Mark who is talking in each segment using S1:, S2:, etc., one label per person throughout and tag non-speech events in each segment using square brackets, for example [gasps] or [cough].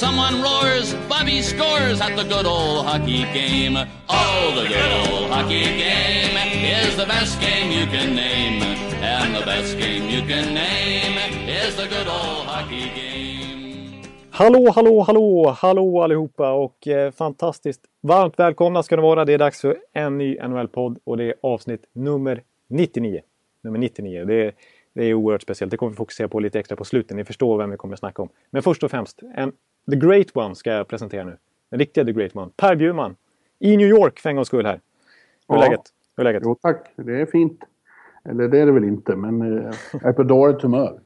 S1: Someone roars, Bobby scores at the good old hockey game. Oh, the good old hockey game is the best game you can name. And the best game you can name is the good old hockey game.
S2: Hallå, hallå, hallå, hallå allihopa och eh, fantastiskt varmt välkomna ska ni vara. Det är dags för en ny NHL-podd och det är avsnitt nummer 99. Nummer 99. Det är, det är oerhört speciellt. Det kommer vi fokusera på lite extra på slutet. Ni förstår vem vi kommer att snacka om. Men först och främst, en, The Great One ska jag presentera nu. Den riktiga The Great One. Per Bjurman. I New York för en gångs skull här. Hur är
S3: Ja.
S2: läget? Hur är läget?
S3: Jo tack, det är fint. Eller det är det väl inte, men eh, jag är på dåligt humör.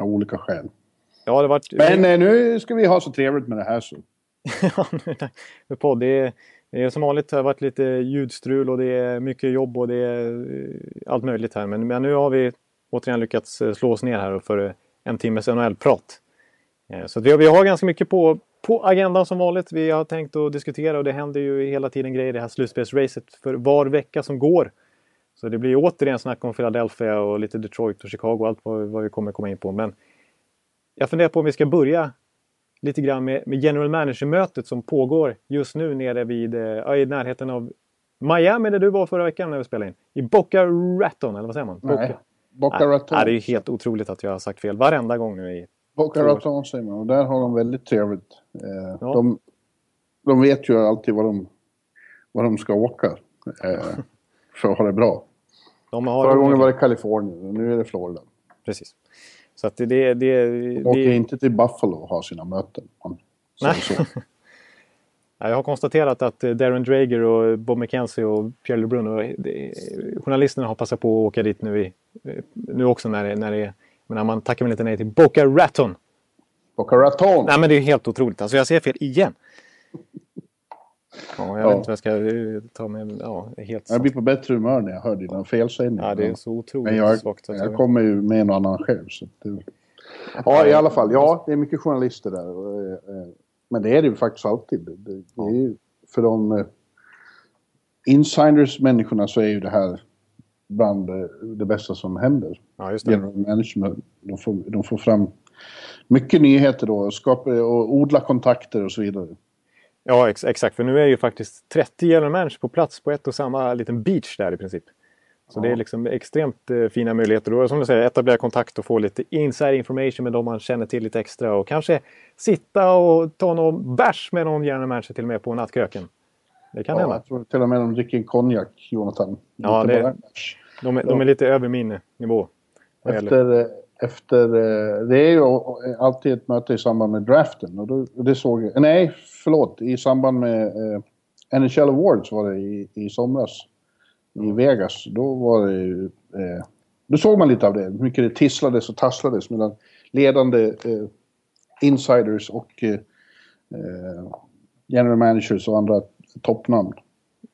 S3: Av olika skäl.
S2: Ja, det varit...
S3: Men eh, nu ska vi ha så trevligt med det här så. [laughs]
S2: Ja, nu podd. Det är, det är som vanligt det har varit lite ljudstrul och det är mycket jobb och det är eh, allt möjligt här. Men, men nu har vi återigen lyckats eh, slå oss ner här för eh, en timmes NHL-prat. Eh, Så vi, har, vi har ganska mycket på, på agendan som vanligt. Vi har tänkt att diskutera och det händer ju hela tiden grejer i det här slutspelsracet för var vecka som går. Så det blir återigen snack om Philadelphia och lite Detroit och Chicago och allt vad, vad vi kommer komma in på. Men jag funderar på om vi ska börja lite grann med, med general manager-mötet som pågår just nu nere vid, ja, i närheten av Miami där du var förra veckan när vi spelade in. I Boca Raton, eller vad säger man?
S3: Nej,
S2: Boca.
S3: Boca Raton.
S2: Ja, det är helt otroligt att jag har sagt fel varenda gång nu. I,
S3: Boca Raton säger man. Och där har de väldigt trevligt. Eh,
S2: Ja.
S3: de, de vet ju alltid vad de, vad de ska åka. Eh, [laughs] för att ha det bra.
S2: de har,
S3: Förra gången var det Kalifornien och nu är det Florida.
S2: Precis. Så att det... det, det,
S3: De åker
S2: det
S3: inte till Buffalo och har sina möten. Man
S2: Nej. [laughs] jag har konstaterat att eh, Darren Drager och Bob McKenzie och Pierre LeBrun och eh, journalisterna har passat på att åka dit nu, i, nu också när det, när det är... Men när man tackar väl inte nej till Boca Raton.
S3: Boca Raton!
S2: Nej men det är helt otroligt. Alltså jag ser fel igen. Ja, jag
S3: Ja.
S2: vet inte vad jag ska eh, ta med. Ja, helt
S3: Jag blir på bättre humör när jag hör dina felsägningar.
S2: Ja, det är så otroligt
S3: Men jag,
S2: svagt. att
S3: jag kommer ju med en annan själv. Det... Ja, i alla fall. Ja, det är mycket journalister där. och, eh, eh, Men det är det ju faktiskt alltid. Det, är ju, för de insiders-människorna så är ju det här bland det bästa som händer.
S2: Ja, just det.
S3: General management. De får, de får fram mycket nyheter då och, skapa, och odla kontakter och så vidare.
S2: Ja, ex exakt. För nu är ju faktiskt 30 general managers på plats på ett och samma liten beach där i princip. Så det är liksom extremt eh, fina möjligheter. Och som du säger, etablera kontakt och få lite inside information med de man känner till lite extra. Och kanske sitta och ta någon bärs med någon general manager till och med på nattkröken. Det kan
S3: Ja,
S2: hända.
S3: jag tror till och med de dricker konjak, Jonathan.
S2: Ja, det-. De, är- de är lite över min nivå.
S3: Efter, eh, efter, eh, det är ju alltid ett möte i samband med draften. Och då, det såg jag, nej, förlåt. I samband med eh, NHL Awards var det i, i somras. I Vegas. Då var det ju... Eh, då såg man lite av det. Hur mycket det tisslades och tasslades mellan ledande eh, insiders och eh, eh, general managers och andra toppnamn.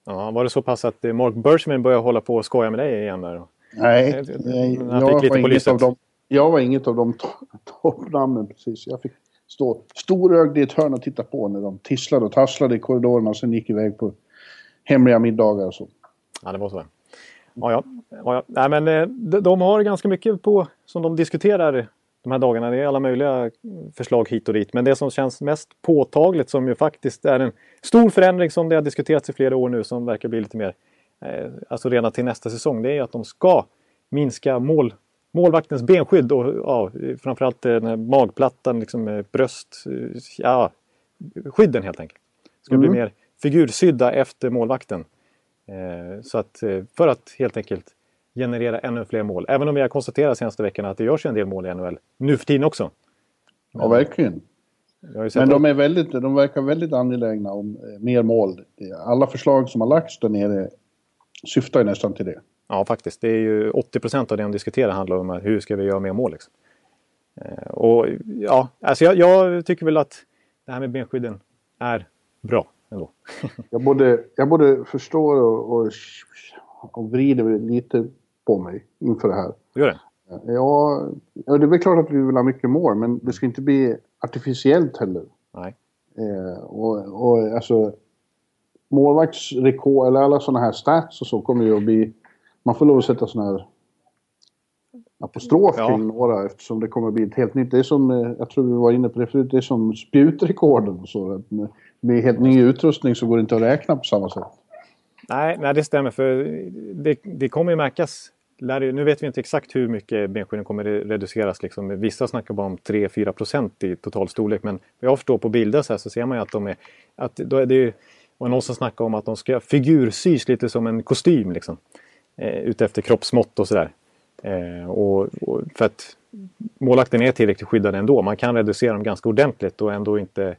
S2: Ja, var det så pass att Mark Bergman började hålla på och skoja med dig igen där?
S3: Nej, nej
S2: jag
S3: var inget av dem, jag var inget av de to- [laughs] toppnamnen precis. Jag fick stå storögd i ett hörn och titta på när de tisslade och tasslade i korridorerna och sen gick iväg på hemliga middagar och så.
S2: Ja, det var så. Ja, ja. ja. Nej, men eh, de, de har ganska mycket på som de diskuterar de här dagarna. Det är alla möjliga förslag hit och dit. Men det som känns mest påtagligt som ju faktiskt är en stor förändring som det har diskuterats i flera år nu som verkar bli lite mer, alltså redan till nästa säsong. Det är att de ska minska mål, målvaktens benskydd och ja, framförallt eh, den här magplattan, liksom eh, bröst, eh, ja, skydden helt enkelt. Ska bli
S3: Mm.
S2: mer figursydda efter målvakten. Eh, så att, eh, för att helt enkelt generera ännu fler mål. Även om vi har konstaterat senaste veckorna att det görs en del mål i NHL. Nu för tiden också.
S3: Ja, verkligen. Men de, är väldigt, de verkar väldigt angelägna om eh, mer mål. Alla förslag som har lagts där nere syftar ju nästan till det.
S2: Ja, faktiskt. Det är ju 80 procent av det de diskuterar handlar om att hur ska vi göra mer mål. Liksom. Eh, och ja, alltså jag, jag tycker väl att det här med benskydden är bra ändå. [laughs]
S3: Jag både, jag både förstår och, och, och vrider lite på mig inför det här.
S2: Gör det?
S3: Ja, ja, det är väl klart att vi vill ha mycket mål, men det ska inte bli artificiellt heller.
S2: Nej.
S3: Eh, och, och alltså, målvaktsrekord, eller alla sådana här stats och så kommer ju att bli... Man får lov att sätta sådana här apostrof
S2: Ja.
S3: kring några eftersom det kommer att bli ett helt nytt. Det är som, eh, jag tror vi var inne på det förut, det är som spjutrekorden och så. Med, med helt ny utrustning så går det inte att räkna på samma sätt.
S2: Nej, nej, det stämmer. För det, det kommer ju märkas. Nu vet vi inte exakt hur mycket benskydden kommer re- reduceras. Liksom. Vissa snackar bara om 3-4 procent i total storlek. Men vad jag förstår på bilder så, här så ser man ju att de är... Att är det ju, och någon som snackade om att de ska figursys lite som en kostym. Liksom. Eh, utefter kroppsmått och sådär. Eh, och, och för att målakten är tillräckligt skyddad ändå. Man kan reducera dem ganska ordentligt och ändå inte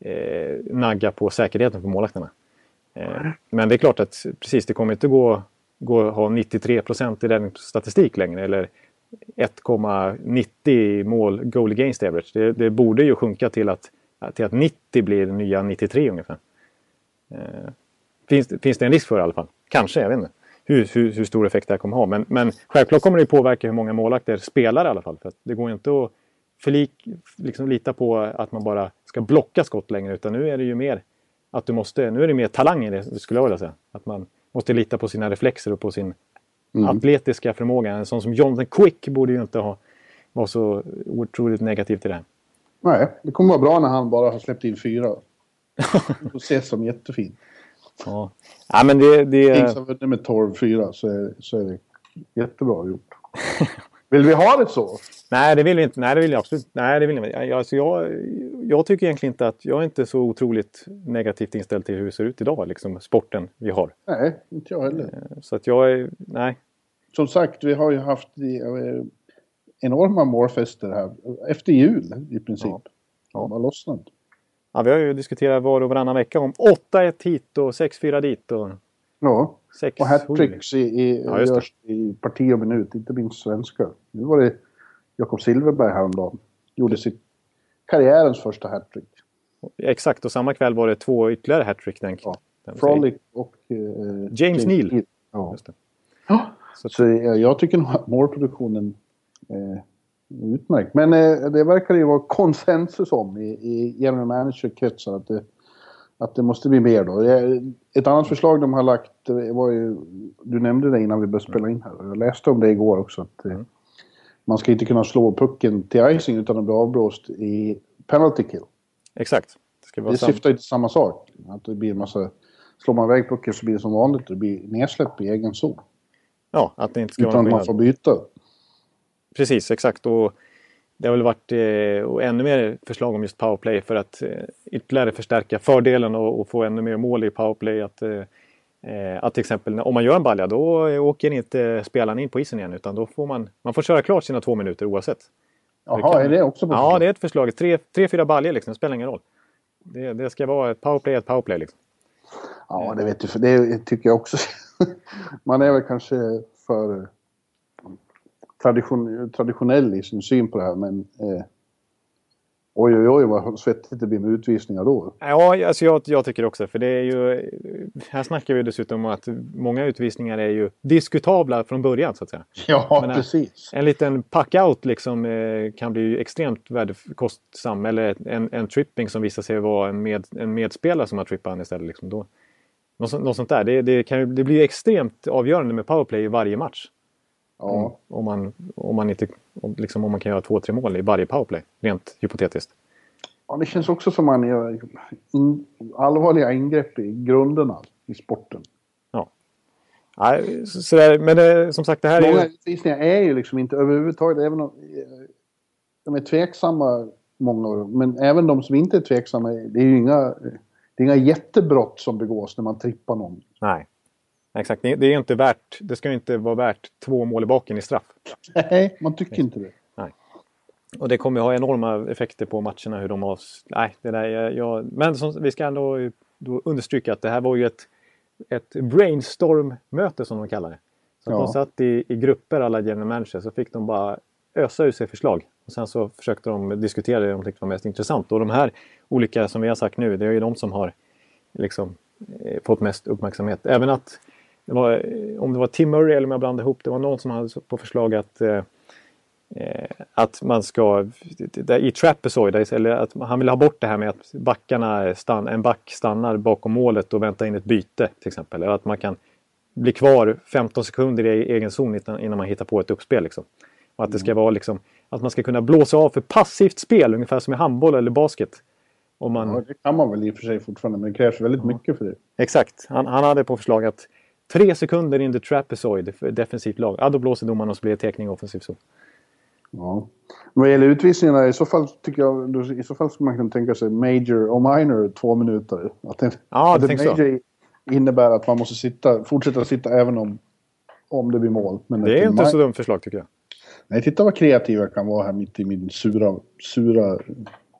S2: eh, nagga på säkerheten för målakterna. Eh, Men det är klart att precis, det kommer inte gå, gå att ha 93 procent i den statistik längre. Eller 1,90 i mål goal against average. Det, det borde ju sjunka till att, till att 90 blir nya 93 ungefär. Eh, Finns, det- finns det en risk för i alla fall? Kanske, jag vet inte. Hur, hur, hur stor effekt det här kommer ha. Men, men självklart kommer det påverka hur många målvakter spelar i alla fall. För det går inte att förlik, liksom lita på att man bara ska blocka skott längre. Utan nu är det ju mer att du måste, nu är det mer talang i det skulle jag vilja säga. Att man måste lita på sina reflexer och på sin atletiska förmåga. En sån som Jonathan Quick borde ju inte ha vara så otroligt negativ till det här.
S3: Nej, det kommer vara bra när han bara har släppt in fyra. Det ses som jättefint.
S2: Ja, ja men det... det
S3: vunnit med 12-4 så är, så är det jättebra gjort. Vill vi ha det så?
S2: Nej, det vill vi inte. Nej, det vill jag absolut Nej, det vill jag inte. Alltså jag, jag tycker egentligen inte att... Jag är inte så otroligt negativt inställd till hur det ser ut idag, liksom sporten vi har.
S3: Nej, inte jag heller.
S2: Så att jag är... Nej.
S3: Som sagt, vi har ju haft eh, enorma målfester här. Efter jul i princip.
S2: Ja.
S3: Ja. De har lossnat.
S2: Ja, vi har ju diskuterat var och varannan vecka om 8-1 hit och 6-4 dit och
S3: Ja,
S2: 6
S3: och hattricks i, i,
S2: Ja,
S3: görs i parti och minut, inte minst svenska. Nu var det Jakob Silverberg häromdagen. Gjorde sitt karriärens första hattrick.
S2: Exakt, och samma kväll var det två ytterligare hattrick. Den,
S3: Ja.
S2: den-
S3: Frolic och... Eh,
S2: James Neal.
S3: Ja.
S2: Just det.
S3: Ja, så jag, jag tycker nog att målproduktionen eh, utmärkt. Men eh, det verkar ju vara konsensus om i, i general manager-kretsar att det, att det måste bli mer då. Eh, Ett annat förslag de har lagt eh, var ju, du nämnde det innan vi började spela in här jag läste om det igår också. Att, eh, Man ska inte kunna slå pucken till icing utan att bli avblåst i penalty kill.
S2: Exakt. Det, ska vara
S3: Det syftar ju till samma sak. Att det blir en massa... Slår man iväg pucken så blir det som vanligt. Det blir nedsläpp i egen zon.
S2: Ja, att det inte ska vara
S3: Utan att man får byta.
S2: Precis, exakt. Och det har väl varit eh, och ännu mer förslag om just powerplay för att eh, ytterligare förstärka fördelen och, och få ännu mer mål i powerplay. Att, eh, att till exempel om man gör en balja då åker inte spelaren in på isen igen utan då får man, man får köra klart sina två minuter oavsett.
S3: Jaha, är det också på
S2: Ja, det är ett förslag. Tre, tre fyra baljor liksom, det spelar ingen roll. Det, det ska vara ett powerplay, ett powerplay. Liksom.
S3: Ja, det vet du. För det tycker jag också. [laughs] man är väl kanske för tradition, traditionell i sin syn på det här. Men eh, oj, oj, oj vad svettigt det blir med utvisningar då.
S2: Ja, alltså jag, jag tycker också för det är ju... Här snackar vi dessutom om att många utvisningar är ju diskutabla från början så att säga.
S3: Ja,
S2: Men, eh,
S3: precis.
S2: En liten pack-out liksom, eh, kan bli extremt värdekostsam. Eller en, en tripping som visar sig vara en, med, en medspelare som har trippat istället. Liksom, då. Något, sånt- något sånt där. Det, det, kan, det blir extremt avgörande med powerplay i varje match.
S3: Ja.
S2: Om, man, om, man inte, om, liksom, om man kan göra två, tre mål i varje powerplay. Rent hypotetiskt.
S3: ja, det känns också som man gör in, allvarliga ingrepp i grunderna i sporten.
S2: Nej, så, där, men det, som sagt, det här är
S3: Många
S2: ju...
S3: utvisningar är ju liksom inte överhuvudtaget, även om eh, de är tveksamma, många av dem. Men även de som inte är tveksamma, det är ju inga, det är inga jättebrott som begås när man trippar någon.
S2: Nej. Exakt, det, är inte värt... Det ska inte vara värt två mål i baken i straff.
S3: Nej, man tycker inte det.
S2: Och det kommer ju ha enorma effekter på matcherna hur de har... Nej, det där är jag... Men som, vi ska ändå då understryka att det här var ju ett, ett brainstorm-möte som de kallar det. Så
S3: Ja.
S2: de satt i, i grupper alla general managers så fick de bara ösa ur sig förslag. Och sen så försökte de diskutera det de tyckte var mest intressant. Och de här olika som vi har sagt nu, det är ju de som har liksom, eh, fått mest uppmärksamhet. Även att det var, eh, om det var Tim Murray eller om jag blandade ihop, det var någon som hade på förslag att eh, eh att man ska, i trapezoid, eller att han vill ha bort det här med att backarna stann, en back stannar bakom målet och väntar in ett byte till exempel. Eller att man kan bli kvar 15 sekunder i egen zon innan man hittar på ett uppspel. Liksom. Och att det ska mm. vara liksom, att man ska kunna blåsa av för passivt spel, ungefär som i handboll eller basket.
S3: Om man... Ja, det kan man väl i och för sig fortfarande, men det krävs väldigt ja. mycket för det.
S2: Exakt. Han, han hade på förslag att tre sekunder in the trapezoid för defensivt lag, ja då blåser domaren och så blir det teckning offensiv zon.
S3: Ja. Vad gäller utvisningarna i så fall tycker jag i så fall skulle man kunna tänka sig major och minor två minuter. Att det,
S2: ja,
S3: det major så. innebär att man måste sitta, fortsätta sitta även om, om det blir mål.
S2: Men det är inte så dumt förslag tycker jag.
S3: Nej, titta vad kreativ jag kan vara här mitt i min sura, sura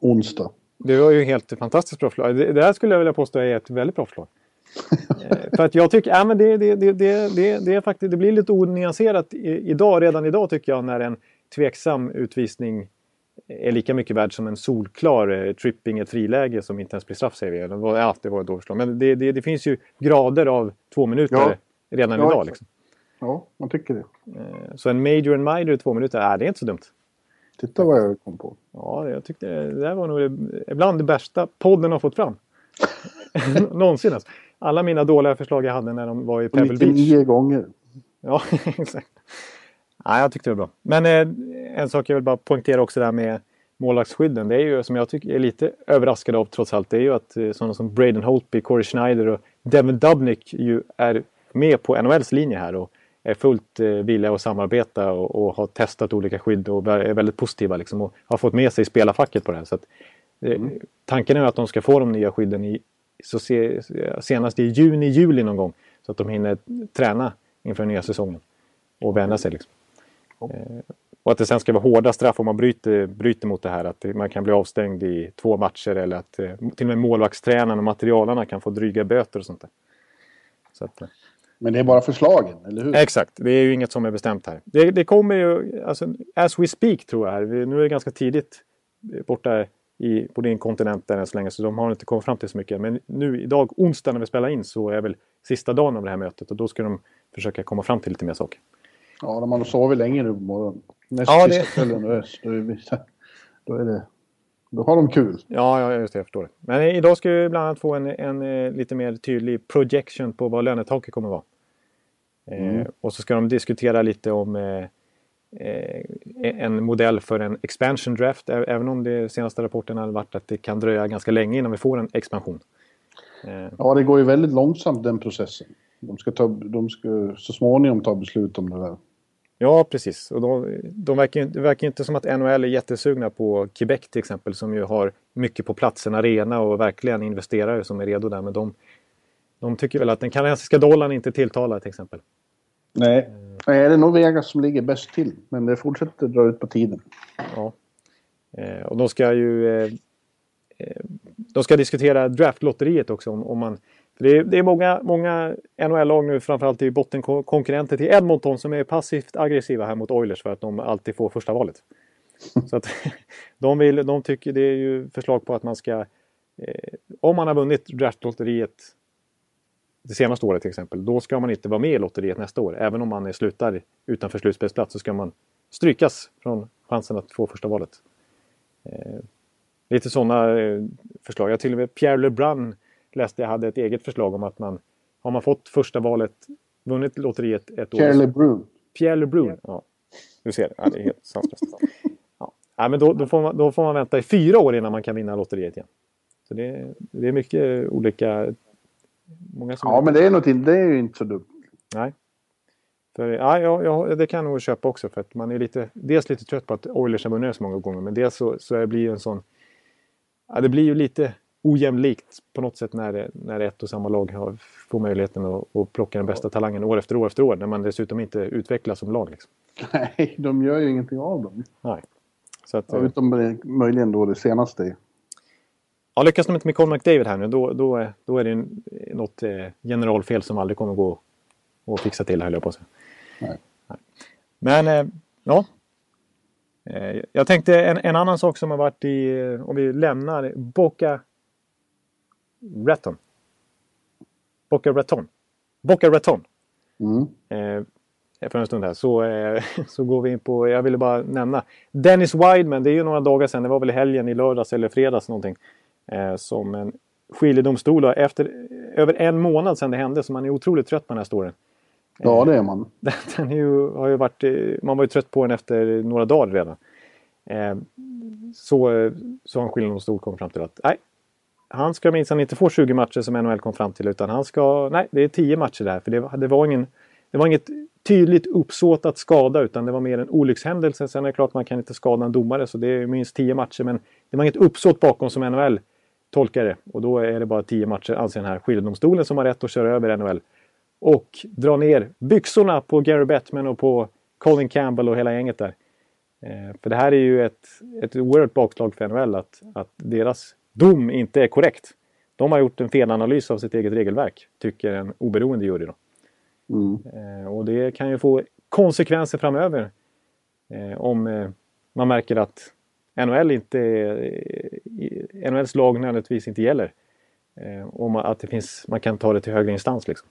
S3: onsdag.
S2: Det var ju helt fantastiskt bra förslag. Det, det här skulle jag vilja påstå är ett väldigt bra förslag. Eh, för att jag tycker, ja, men det, det, det, det, det, är faktiskt, det blir lite onyanserat idag, redan idag tycker jag, när en tveksam utvisning är lika mycket värd som en solklar eh, tripping, ett friläge som inte ens blir straff säger vi. Ja, det var ett dåligt. Men det, det, det, finns ju grader av två minuter ja. redan ja, idag. Liksom.
S3: Ja, man tycker det.
S2: Eh, så en major and minor i två minuter, äh, det är inte så dumt.
S3: Titta vad jag kom på.
S2: Ja, jag tyckte det där var nog ibland det bästa podden har fått fram. [laughs] Någonsin alltså. Alla mina dåliga förslag jag hade när de var i Pebble Beach.
S3: 99 gånger.
S2: Ja, [laughs] exakt. Ja, jag tyckte det var bra. Men eh, en sak jag vill bara poängtera också där med målvaktsskydden. Det är ju som jag tycker är lite överraskad av trots allt. Det är ju att eh, sådana som Braden Holtby, Corey Schneider och Devin Dubnik ju är med på NHLs linje här och är fullt eh, villiga att samarbeta och, och har testat olika skydd och är väldigt positiva liksom och har fått med sig spelarfacket på det här. Så att, eh, mm. Tanken är att de ska få de nya skydden i, så se, senast i juni, juli någon gång. Så att de hinner träna inför den nya säsongen och vänja sig. Liksom. Mm. Och att det sen ska vara hårda straff om man bryter, bryter mot det här. Att man kan bli avstängd i två matcher eller att till och med målvaktstränaren och materialarna kan få dryga böter och sånt där. Så att,
S3: men det är bara förslagen, eller hur?
S2: Exakt, det är ju inget som är bestämt här. Det, det kommer ju, alltså, as we speak tror jag. Nu är det ganska tidigt borta i, på din kontinent än så länge så de har inte kommit fram till så mycket. Men nu idag, onsdag när vi spelar in, så är väl sista dagen av det här mötet och då ska de försöka komma fram till lite mer saker.
S3: Ja, de har sovit länge nu på morgonen. Näst ja, sista det... kvällen, då är, då är det... Då har de kul.
S2: Ja, ja just det, jag förstår det. Men idag ska vi bland annat få en, en, eh, lite mer tydlig projection på vad lönetaket kommer att vara. Eh, mm. och så ska de diskutera lite om eh, eh, en modell för en expansion draft. Även om det senaste rapporten har varit att det kan dröja ganska länge innan vi får en expansion.
S3: Ja, det går ju väldigt långsamt den processen. De ska, ta, de ska så småningom ta beslut om det där.
S2: Ja, precis. Och de, de verkar, det verkar inte som att NHL är jättesugna på Quebec till exempel som ju har mycket på plats, en arena och verkligen investerare som är redo där. Men de, de tycker väl att den kanadensiska dollarn inte tilltalar till exempel.
S3: Nej, det är nog Vegas som ligger bäst till. Men det fortsätter dra ut på tiden.
S2: Ja. Eh, och de ska ju... Eh, eh de ska diskutera draftlotteriet också. Om, om man, det är, det är, många, många NHL-lag nu, framförallt i bottenkonkurrenter till Edmonton, som är passivt aggressiva här mot Oilers för att de alltid får första valet. [laughs] Så att, [laughs] de, vill, de tycker det är ju förslag på att man ska... Eh, om man har vunnit draftlotteriet det senaste året till exempel, då ska man inte vara med i lotteriet nästa år. Även om man slutar utanför slutspelsplats så ska man strykas från chansen att få första valet. Eh, lite sådana eh, förslag. Jag till och med Pierre Lebrun läste jag hade ett eget förslag om att man har man fått första valet, vunnit lotteriet ett
S3: Pierre år. Pierre Lebrun.
S2: Pierre Lebrun, ja. Du ser, ja, det är helt sanslöst. Ja. ja. men då, då, får man, då får man vänta i fyra år innan man kan vinna lotteriet igen. Så det, det är mycket olika
S3: Många som ja, men det är, något, det är ju inte så dumt.
S2: Nej. För, ja, ja, ja, det kan jag nog köpa också för att man är lite, dels lite trött på att Oilers har vunnit så många gånger men dels så, så det blir ju en sån... Ja, det blir ju lite ojämlikt på något sätt när, när ett och samma lag har, får möjligheten att, att plocka den bästa talangen år efter år efter år när man dessutom inte utvecklas som lag. Liksom. [laughs]
S3: Nej, de gör ju ingenting av dem.
S2: Nej.
S3: Så att, ja, utom möjligen då det senaste
S2: Ja, lyckas de inte med Colin McDavid här nu då, då, då är det något eh, generalfel som aldrig kommer gå att fixa till, höll jag på att säga. Nej. Men, eh, ja. Eh, jag tänkte en, en, annan sak som har varit i, om vi lämnar Boca Raton. Boca Raton. Boca Raton.
S3: Mm.
S2: Eh, för en stund här. Så, eh, [laughs] så går vi in på, jag ville bara nämna Dennis Wideman, det är ju några dagar sedan, det var väl i helgen i lördags eller fredags någonting. Eh, som en skiljedomstol efter över en månad sedan det hände, så man är otroligt trött på den här storyn.
S3: Ja, det är man. [laughs]
S2: Den är ju, har ju varit, eh, man var ju trött på den efter några dagar redan. Eh, så, så har en skiljedomstol kommit fram till att nej, han ska minsann inte få 20 matcher som NHL kom fram till utan han ska, nej det är 10 matcher där. För det, det, var ingen, det var inget tydligt uppsåt att skada utan det var mer en olyckshändelse. Sen är det klart man kan inte skada en domare så det är minst 10 matcher men det var inget uppsåt bakom som NHL tolkar det. Och då är det bara 10 matcher anser den här skiljedomstolen som har rätt att köra över NHL. Och dra ner byxorna på Gary Bettman och på Colin Campbell och hela gänget där. Eh, för det här är ju ett, ett oerhört bakslag för NHL att, att deras dom inte är korrekt. De har gjort en felanalys av sitt eget regelverk, tycker en oberoende jury. Då.
S3: Mm.
S2: Eh, och det kan ju få konsekvenser framöver. Eh, om man märker att NHL inte, eh, NHLs lag nödvändigtvis inte gäller. Eh, och att det finns, man kan ta det till högre instans. Liksom.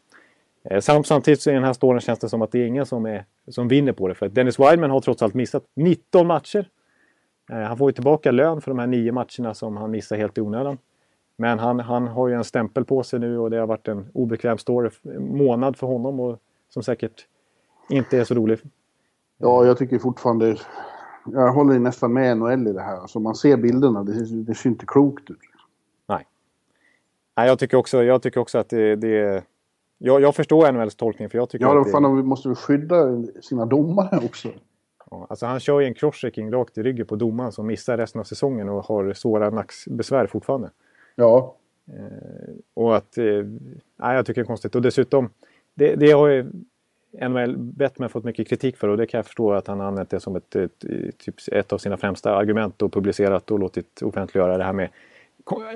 S2: Eh, samtidigt så i den här storyn känns det som att det är ingen som, är, som vinner på det. För Dennis Wideman har trots allt missat 19 matcher. Han får ju tillbaka lön för de här nio matcherna som han missar helt i onödan. Men han, han har ju en stämpel på sig nu och det har varit en obekväm story, månad för honom och som säkert inte är så rolig.
S3: Ja, jag tycker fortfarande... Jag håller nästan med NHL i det här. Alltså man ser bilderna, det, det ser inte klokt ut.
S2: Nej. Nej, jag tycker också, jag tycker också att det, det jag, jag förstår NHLs tolkning för jag tycker
S3: ja, det... fan, de måste väl skydda sina domare också.
S2: Ja, alltså han kör ju en crosschecking rakt i ryggen på domaren som missar resten av säsongen och har svåra nackbesvär fortfarande.
S3: Ja.
S2: Eh, och att... Eh, nej, jag tycker det är konstigt. Och dessutom, det, det har ju NHL Bettman fått mycket kritik för och det kan jag förstå att han har använt det som ett, ett, ett, ett av sina främsta argument och publicerat och låtit offentliggöra det här med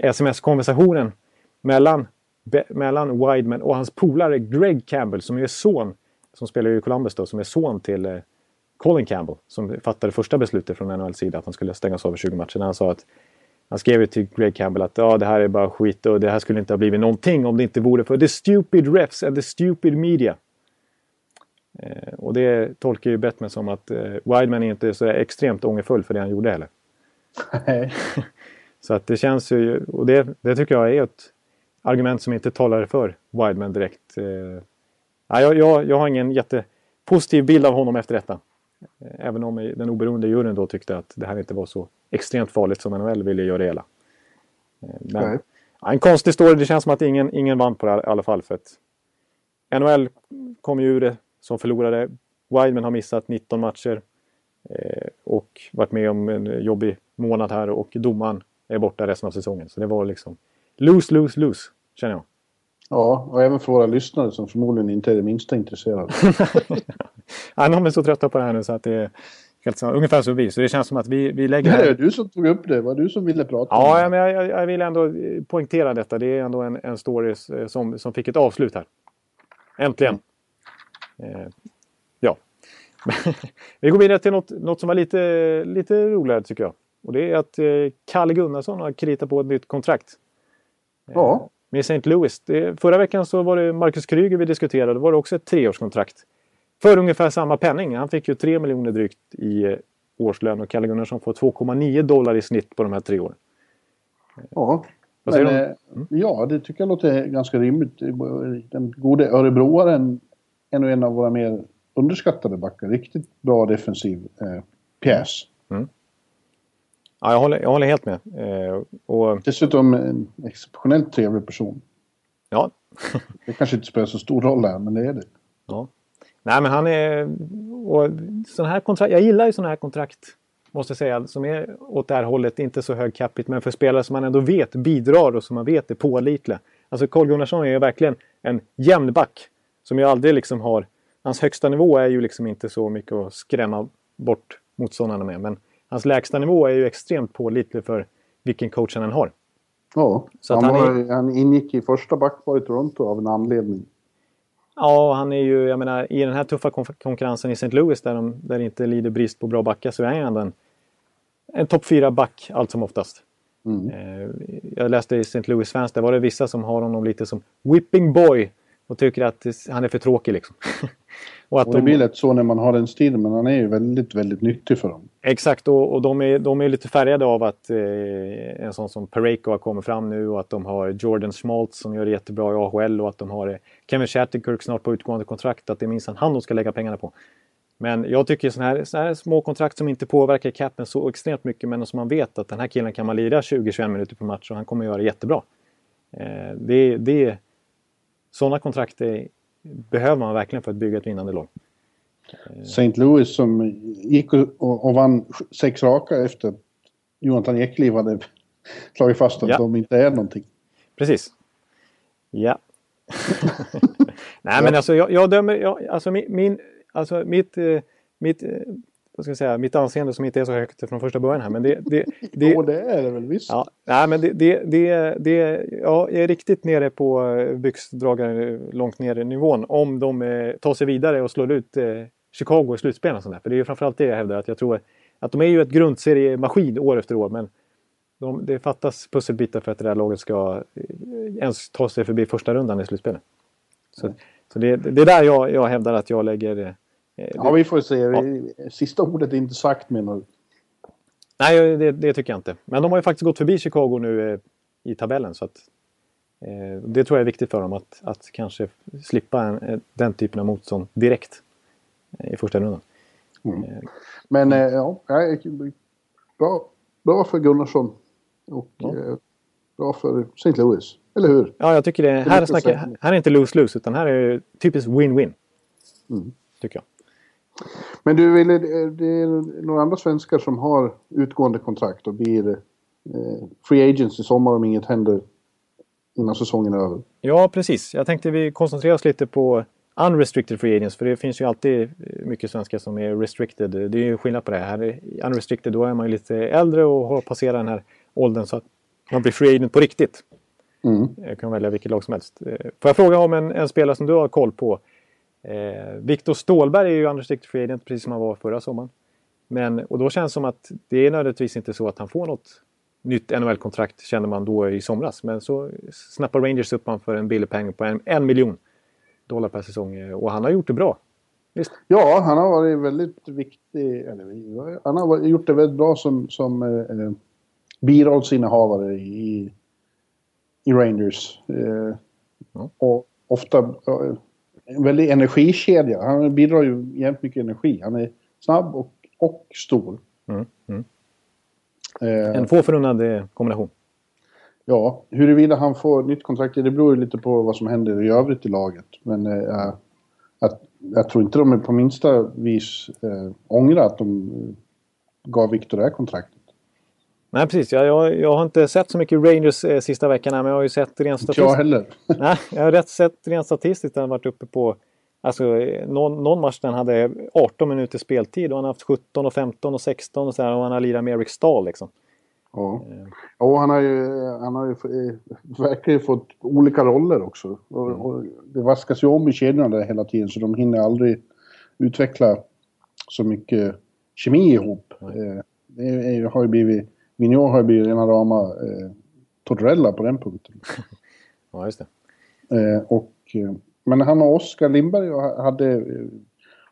S2: sms-konversationen mellan mellan Wideman och hans polare Greg Campbell som är son, som spelar i Columbus då, som är son till eh, Colin Campbell som fattade första beslutet från NHLs sida att han skulle stängas av i 20 matcher. Han sa att han skrev ju till Greg Campbell att ja, det här är bara skit och det här skulle inte ha blivit någonting om det inte vore för the stupid refs and the stupid media. Eh, och det tolkar ju Bettman som att eh, Wideman är inte så extremt ångerfull för det han gjorde heller. [laughs] så att det känns ju, och det, det tycker jag är ett argument som inte talar för Wideman direkt. Eh, jag, jag, jag har ingen jättepositiv bild av honom efter detta. Även om den oberoende juryn då tyckte att det här inte var så extremt farligt som NHL ville göra det hela. Men, ja, en konstig story. Det känns som att ingen, ingen vann på det i alla fall. För att NHL kom ju ur det som förlorade. Wideman har missat 19 matcher. Eh, och varit med om en jobbig månad här och domaren är borta resten av säsongen. Så det var liksom lose, lose, lose känner jag.
S3: Ja, och även för våra lyssnare som förmodligen inte är det minsta intresserade. [laughs]
S2: ja, de är så trötta på det här nu så att det är helt ungefär som vi. Så det känns som att vi, vi lägger...
S3: Det är du som tog upp det. Var du som ville prata
S2: ja. Ja, men jag, jag vill ändå poängtera detta. Det är ändå en, en story som, som fick ett avslut här. Äntligen. Eh, ja. [laughs] vi går vidare till något, något som var lite, lite roligare tycker jag. Och det är att eh, Kalle Gunnarsson har kritat på ett nytt kontrakt.
S3: Ja
S2: med St. Louis. Det, förra veckan så var det Marcus Kryger vi diskuterade. Då var det också ett treårskontrakt. För ungefär samma penning. Han fick ju 3 miljoner drygt i eh, årslön och Kalle Gunnarsson får 2,9 dollar i snitt på de här tre åren.
S3: Ja, men, eh, mm. ja det tycker jag låter ganska rimligt. Den gode örebroaren är nog en av våra mer underskattade backar. Riktigt bra defensiv eh, pjäs. Mm.
S2: Ja, jag håller, jag håller helt med. Eh, och...
S3: Dessutom en exceptionellt trevlig person.
S2: Ja. [laughs]
S3: det kanske inte spelar så stor roll här, men det är det.
S2: Ja. Nej, men han är... Och sån här kontrakt, jag gillar ju sådana här kontrakt, måste jag säga, som är åt det här hållet, inte så hög capita, men för spelare som man ändå vet bidrar och som man vet är pålitliga. Alltså Carl Gunnarsson är ju verkligen en jämn back som ju aldrig liksom har... Hans högsta nivå är ju liksom inte så mycket att skrämma bort motståndarna med, men hans lägsta nivå är ju extremt pålitlig för vilken coach han än har.
S3: Ja, han, han, var, är... han ingick i första backpar i Toronto av en anledning.
S2: Ja, han är ju, jag menar, i den här tuffa konkurrensen i St. Louis där de där inte lider brist på bra backar så är han ändå en, en topp 4-back allt som oftast. Mm. Eh, jag läste i St. Louis fans, där var det vissa som har honom lite som whipping boy och tycker att han är för tråkig liksom. [laughs]
S3: och, att och det de... blir lätt så när man har den stilen, men han är ju väldigt, väldigt nyttig för dem.
S2: Exakt, och, och de, är, de är lite färgade av att eh, en sån som Pareko har kommit fram nu och att de har Jordan Schmaltz som gör det jättebra i AHL och att de har eh, Kevin Shattenkirk snart på utgående kontrakt, att det är minst han de ska lägga pengarna på. Men jag tycker sådana här, såna här små kontrakt som inte påverkar capen så extremt mycket men som man vet att den här killen kan man lira 20-21 minuter per match och han kommer göra det jättebra. Eh, det, det, sådana kontrakt är, behöver man verkligen för att bygga ett vinnande lag.
S3: St. Louis som gick och, och, vann sex raka efter att Jonathan Ekliv hade [laughs] slagit fast att ja. de inte är någonting.
S2: Precis. Ja. [laughs] Nej men alltså jag, jag dömer, jag, alltså min, min alltså mitt, eh, mitt eh, vad ska jag säga, mitt anseende som inte är så högt från första början här. Men det, det, [laughs]
S3: det, jo, det är det väl visst.
S2: Ja, nej, men det, det, det, det, ja, jag är riktigt nere på eh, byxdragare långt ner i nivån. Om de eh, tar sig vidare och slår ut eh, Chicago i slutspel. Och sånt där. För det är ju framförallt det jag hävdar. Att jag tror att de är ju ett grundseriemaskin år efter år. Men de, det fattas pusselbitar för att det där laget ska ens ta sig förbi första rundan i slutspelet. Så, mm. så det, det är där jag, jag hävdar att jag lägger
S3: Eh, ja, vi får se. Ja. Sista ordet är inte sagt menar du?
S2: Nej, det, det, tycker jag inte. Men de har ju faktiskt gått förbi Chicago nu eh, i tabellen. Så att, eh, det tror jag är viktigt för dem att, att kanske slippa en, den typen av motstånd direkt i första rundan.
S3: Mm. Men ja, bra, bra för Gunnarsson och ja. bra för St. Louis. Eller hur?
S2: Ja, jag tycker det. det här, är snackar, här är inte lose-lose utan här är typiskt win-win. Mm. Tycker jag.
S3: Men du, det är några andra svenskar som har utgående kontrakt och blir eh, free agents i sommar om inget händer innan säsongen är över.
S2: Ja, precis. Jag tänkte vi koncentrerar oss lite på unrestricted free agents för det finns ju alltid mycket svenskar som är restricted. Det är ju skillnad på det. Här är unrestricted, då är man ju lite äldre och har passerat den här åldern så att man blir free agent på riktigt. Mm. Jag kan välja vilket lag som helst. Eh, får jag fråga om en, en spelare som du har koll på? Eh, Viktor Stålberg är ju unrestricted free agent precis som han var förra sommaren. Men, och då känns det som att det är nödvändigtvis inte så att han får något nytt NHL-kontrakt känner man då i somras. Men så snappar Rangers upp honom för en billig peng på en, en miljon dollar per säsong. Eh, och han har gjort det bra.
S3: Visst? Ja, han har varit väldigt viktig. Eller, han har gjort det väldigt bra som, som eh, birollsinnehavare i, i Rangers. Eh, ja. Och ofta eh, en väldig energikedja. Han bidrar ju jämt mycket energi. Han är snabb och, och stor. Mm, mm.
S2: Eh, en få förunnad eh, kombination.
S3: Ja, huruvida han får nytt kontrakt, det beror ju lite på vad som händer i övrigt i laget. Men eh, att, jag tror inte de är på minsta vis eh, ångrar att de eh, gav Victor det här kontraktet.
S2: Nej precis, jag, jag, jag, har inte sett så mycket Rangers eh, sista veckan men jag har ju sett rent statistiskt.
S3: Jag heller. [laughs]
S2: Nej, jag har rätt sett rent statistiskt han varit uppe på Alltså någon, någon match han hade 18 minuter speltid och han har haft 17 och 15 och 16 och så här, och han har lirat med Eric Stahl liksom.
S3: Ja, eh. ja han har ju, han har ju eh, verkligen fått olika roller också. Och, mm. och det vaskas ju om i kedjorna där hela tiden så de hinner aldrig utveckla så mycket kemi ihop. Det har ju blivit Vigneault har ju blivit rena rama eh, Tortorella på den punkten. [laughs]
S2: ja, just
S3: det. Eh, och, eh, men han och Oskar Lindberg hade, eh,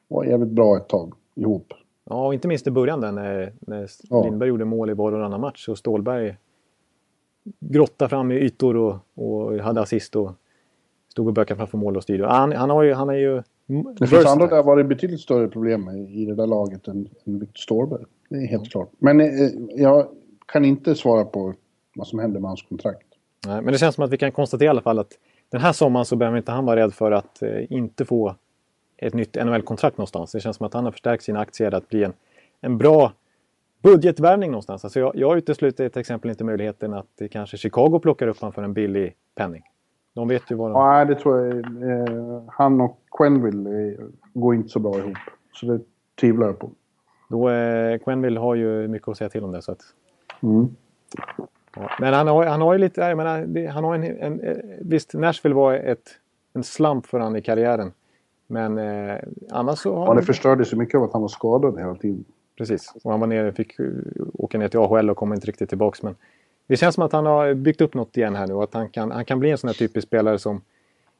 S3: var jävligt bra ett tag ihop.
S2: Ja, och inte minst i början där när, när ja. Lindberg gjorde mål i var och varannan match och Stålberg grottade fram i ytor och, och hade assist och stod och bökade framför mål och styrde. Han, han, har ju, han är ju...
S3: Det finns andra där var det betydligt större problem i det där laget än, än Victor Stålberg. Det är helt klart. Men eh, jag kan inte svara på vad som händer med hans kontrakt.
S2: Nej, men det känns som att vi kan konstatera i alla fall att den här sommaren så behöver inte han vara rädd för att eh, inte få ett nytt NHL-kontrakt någonstans. Det känns som att han har förstärkt sina aktier att bli en, en bra budgetvärvning någonstans. Alltså jag, jag utesluter till exempel inte möjligheten att kanske Chicago plockar upp honom för en billig penning. De vet ju vad de...
S3: Nej, det tror jag. Eh, han och Quenville eh, går inte så bra ihop. Så det tvivlar jag på.
S2: Då, eh, Quenville har ju mycket att säga till om det. Så att, Mm. Ja, men han har, han har ju lite, jag menar, han har en, en, en, visst Nashville var ett, en slump för honom i karriären. Men eh, annars så
S3: har ja, det förstördes ju mycket av att han var skadad hela tiden.
S2: Precis, och han var nere, fick åka ner till AHL och kom inte riktigt tillbaks. Men det känns som att han har byggt upp något igen här nu och att han kan, han kan bli en sån här typisk spelare som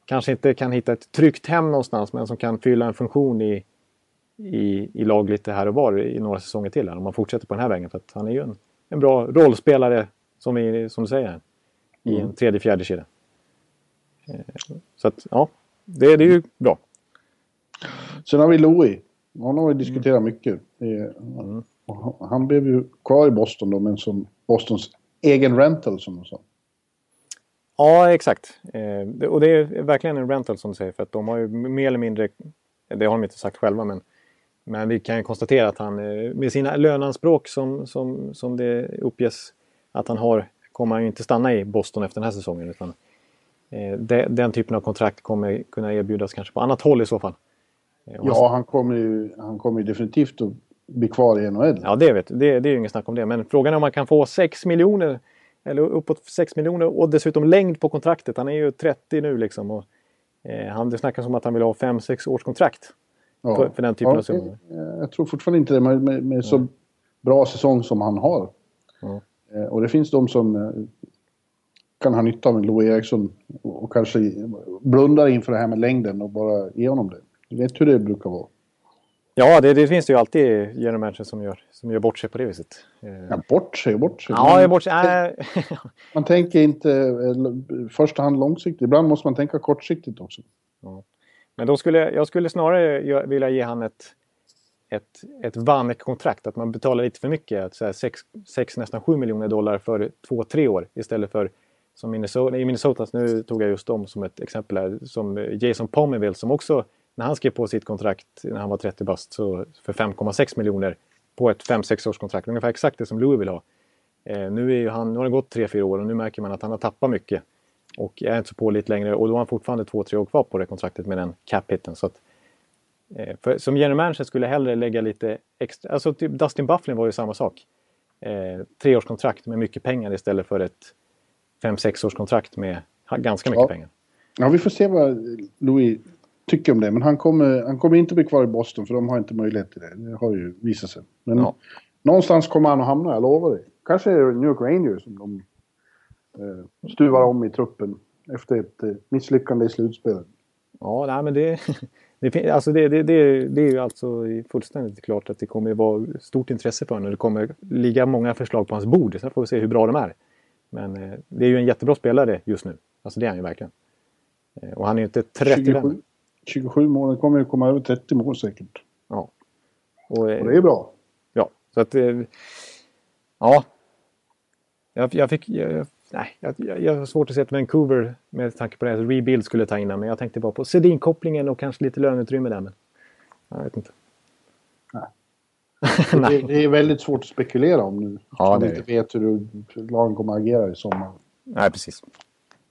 S2: kanske inte kan hitta ett tryggt hem någonstans men som kan fylla en funktion i, i, i lag lite här och var i några säsonger till. Här, om man fortsätter på den här vägen. För att han är ju en, en bra rollspelare som, vi, som du säger. I mm. en tredje, fjärde kedja. Eh, så att ja, det, det är ju bra.
S3: Sen har vi Louis. Honom har vi diskuterat mm. mycket. Mm. Han blev ju kvar i Boston då, men som Bostons egen rental som de sa.
S2: Ja, exakt. Eh, och det är verkligen en rental som du säger. För att de har ju mer eller mindre, det har de inte sagt själva, men, men vi kan ju konstatera att han eh, med sina löneanspråk som, som, som det uppges att han har, kommer han ju inte stanna i Boston efter den här säsongen. Utan, eh, de, den typen av kontrakt kommer kunna erbjudas kanske på annat håll i så fall.
S3: Eh, ja, han kommer ju, han kommer ju definitivt att bli kvar i NHL.
S2: Ja, det vet det, det är ju inget snack om det. Men frågan är om man kan få 6 miljoner eller uppåt 6 miljoner och dessutom längd på kontraktet. Han är ju 30 nu liksom. Och, eh, han, det snackas om att han vill ha 5-6 års kontrakt. Ja. För, för, den typen
S3: ja,
S2: av summor.
S3: Jag tror fortfarande inte det med, med, med så bra säsong som han har. Eh, och det finns de som eh, kan ha nytta av en Louis Eriksson och kanske blundar inför det här med längden och bara ge honom det. Du vet hur det brukar vara.
S2: Ja, det, det finns det ju alltid genom matchen som gör, som gör bort sig på det viset.
S3: Eh, ja, bort sig och bort sig.
S2: Ja, man, bort sig. [laughs] Äh.
S3: man tänker inte i första hand långsiktigt. Ibland måste man tänka kortsiktigt också. Ja.
S2: Men då skulle jag skulle snarare vilja ge han ett, ett, ett Vanek-kontrakt. Att man betalar lite för mycket. 6, nästan 7 miljoner dollar för två, tre år istället för som Minnesota, i Minnesota, nu tog jag just dem som ett exempel här, som Jason Pominville som också när han skrev på sitt kontrakt när han var 30 bast så för 5,6 miljoner på ett 5-6 års kontrakt. Ungefär exakt det som Louis vill ha. Eh, nu, är han, nu har det gått 3-4 år och nu märker man att han har tappat mycket. Och är inte så pålitlig längre och då har han fortfarande 2-3 år kvar på det kontraktet med den cap-hitten. Så att, eh, för, som general manager skulle jag hellre lägga lite extra. Alltså typ Dustin Bufflin var ju samma sak. Eh, tre års kontrakt med mycket pengar istället för ett 5-6 års kontrakt med ganska mycket
S3: ja.
S2: pengar.
S3: Ja, vi får se vad Louis tycker om det. Men han kommer, han kommer inte bli kvar i Boston för de har inte möjlighet till det. Det har ju visat sig. Men ja. någonstans kommer han att hamna, jag lovar dig. Kanske New York Rangers som de stuvar om i truppen efter ett eh, misslyckande i slutspelet.
S2: Ja, nej, men det, [laughs] det, alltså det, det, det, det är ju alltså fullständigt klart att det kommer att vara stort intresse för honom. Det kommer ligga många förslag på hans bord. Sen får vi se hur bra de är. Men eh, det är ju en jättebra spelare just nu. Alltså det är han ju verkligen. Eh, och han är ju inte 35. 27,
S3: 27 mål, det kommer ju komma över 30 mål säkert.
S2: Ja.
S3: Och, och det är bra.
S2: Ja, så att... Eh, ja. Jag, jag fick... Jag, nej, jag, jag har svårt att se att Vancouver med tanke på det rebuild skulle ta in Men jag tänkte bara på Sedin-kopplingen och kanske lite löneutrymme där. Men jag vet inte.
S3: Nej. [laughs] det, det, är väldigt svårt att spekulera om nu. Ja, det inte vet hur lagen kommer att agera i sommar.
S2: Nej, precis.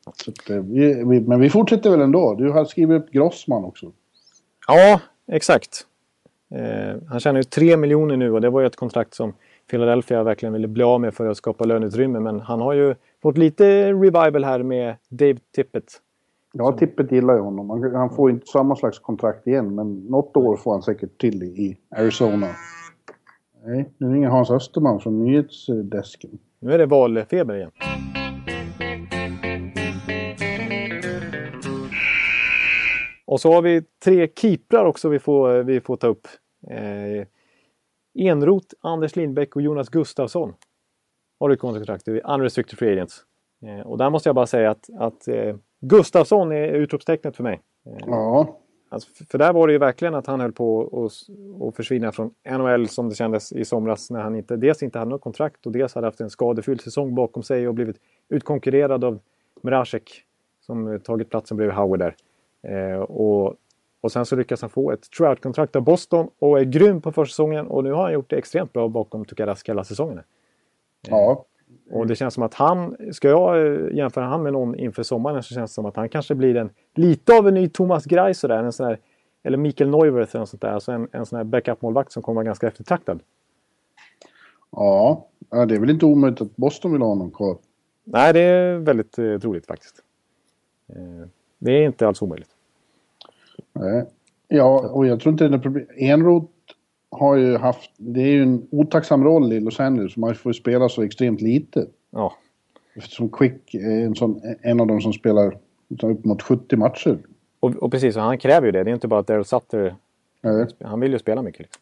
S3: Att, eh, vi, vi, men vi fortsätter väl ändå. Du har skrivit upp Grossman också.
S2: Ja, exakt. Eh, han tjänar ju 3 miljoner nu och det var ju ett kontrakt som Philadelphia verkligen ville bli av med för att skapa löneutrymme. Men han har ju fått lite revival här med Dave Tippett.
S3: Ja, Tippett gillar ju honom. Han, får inte samma slags kontrakt igen, men något år får han säkert till i, i Arizona. Nej, nu ringer Hans Österman från nyhetsdesken.
S2: Nu är det valfeber igen. Och så har vi tre keeprar också vi får, vi får ta upp. Eh, Enrot, Anders Lindbäck och Jonas Gustafsson har du kontrakt i Unrestricted Free Agents. Eh, och där måste jag bara säga att, att eh, Gustafsson är utropstecknet för mig.
S3: Eh, ja.
S2: Alltså, för där var det ju verkligen att han höll på att försvinna från NHL som det kändes i somras när han inte, dels inte hade något kontrakt och dels hade haft en skadefylld säsong bakom sig och blivit utkonkurrerad av Mrazek som tagit platsen bredvid Howard där. Eh, och, och sen så lyckas han få ett Trout-kontrakt av Boston och är grym på försäsongen och nu har han gjort det extremt bra bakom Tukarask hela säsongen. Eh,
S3: ja.
S2: Och det känns som att han, ska jag eh, jämföra han med någon inför sommaren så känns det som att han kanske blir en, lite av en ny Thomas Greiss sådär, en sån där, eller Mikael Neuwirth eller sånt där, alltså en, en sån här backup-målvakt som kommer vara ganska eftertraktad.
S3: Ja, det är väl inte omöjligt att Boston vill ha honom kvar.
S2: Nej, det är väldigt eh, troligt faktiskt. Eh, det är inte alls omöjligt.
S3: Nej. Ja, och jag tror inte det är problem. Enroth har ju haft... Det är ju en otacksam roll i Los Angeles. Man får ju spela så extremt lite.
S2: Ja.
S3: Eftersom Quick är en, sån, en av de som spelar upp mot 70 matcher.
S2: Och, och precis, och han kräver ju det. Det är inte bara att Daryl Sutter...
S3: Nej.
S2: Han vill ju spela mycket. Liksom.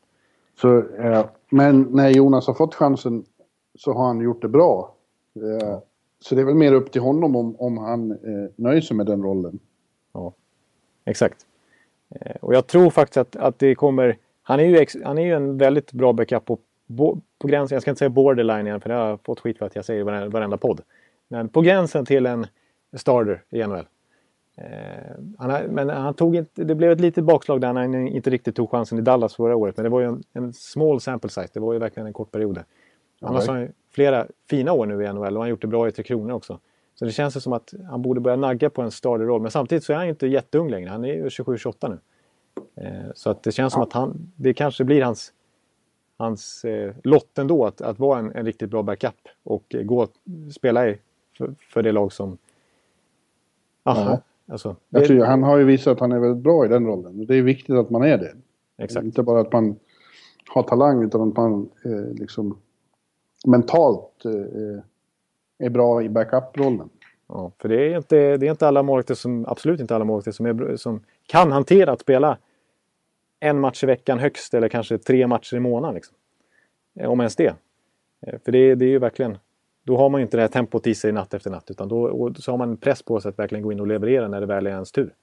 S3: Så, eh, men när Jonas har fått chansen så har han gjort det bra. Eh, så det är väl mer upp till honom om, om han eh, nöjer sig med den rollen.
S2: Ja, exakt. Eh, och jag tror faktiskt att, att det kommer... Han är, ju ex, han är ju en väldigt bra backup på, på gränsen, jag ska inte säga borderline igen för det har jag fått skit för att jag säger i varenda, varenda podd. Men på gränsen till en starter i NHL. Eh, han men han tog inte, det blev ett litet bakslag där han inte riktigt tog chansen i Dallas förra året. Men det var ju en, en small sample size, det var ju verkligen en kort period. Annars har han flera fina år nu i NHL och han har gjort det bra i Tre Kronor också. Så det känns som att han borde börja nagga på en starterroll. Men samtidigt så är han inte jätteung längre. Han är ju 27-28 nu. Eh, så att det känns som att han, det kanske blir hans, hans eh, lott ändå att, att vara en, en riktigt bra backup och eh, gå spela i, för, för det lag som... Aha, ja. alltså,
S3: det, tror, han har ju visat att han är väldigt bra i den rollen. Det är viktigt att man är det.
S2: Exakt.
S3: Inte bara att man har talang utan att man eh, liksom mentalt eh, är bra i backup-rollen.
S2: Ja, för det är inte, det är inte alla målvakter som, absolut inte alla målvakter som, är, som kan hantera att spela en match i veckan högst eller kanske tre matcher i månaden. Liksom. Eh, om ens det. Eh, för det, det är ju verkligen, då har man ju inte det här tempot i sig natt efter natt utan då så har man press på sig att verkligen gå in och leverera när det väl är ens tur.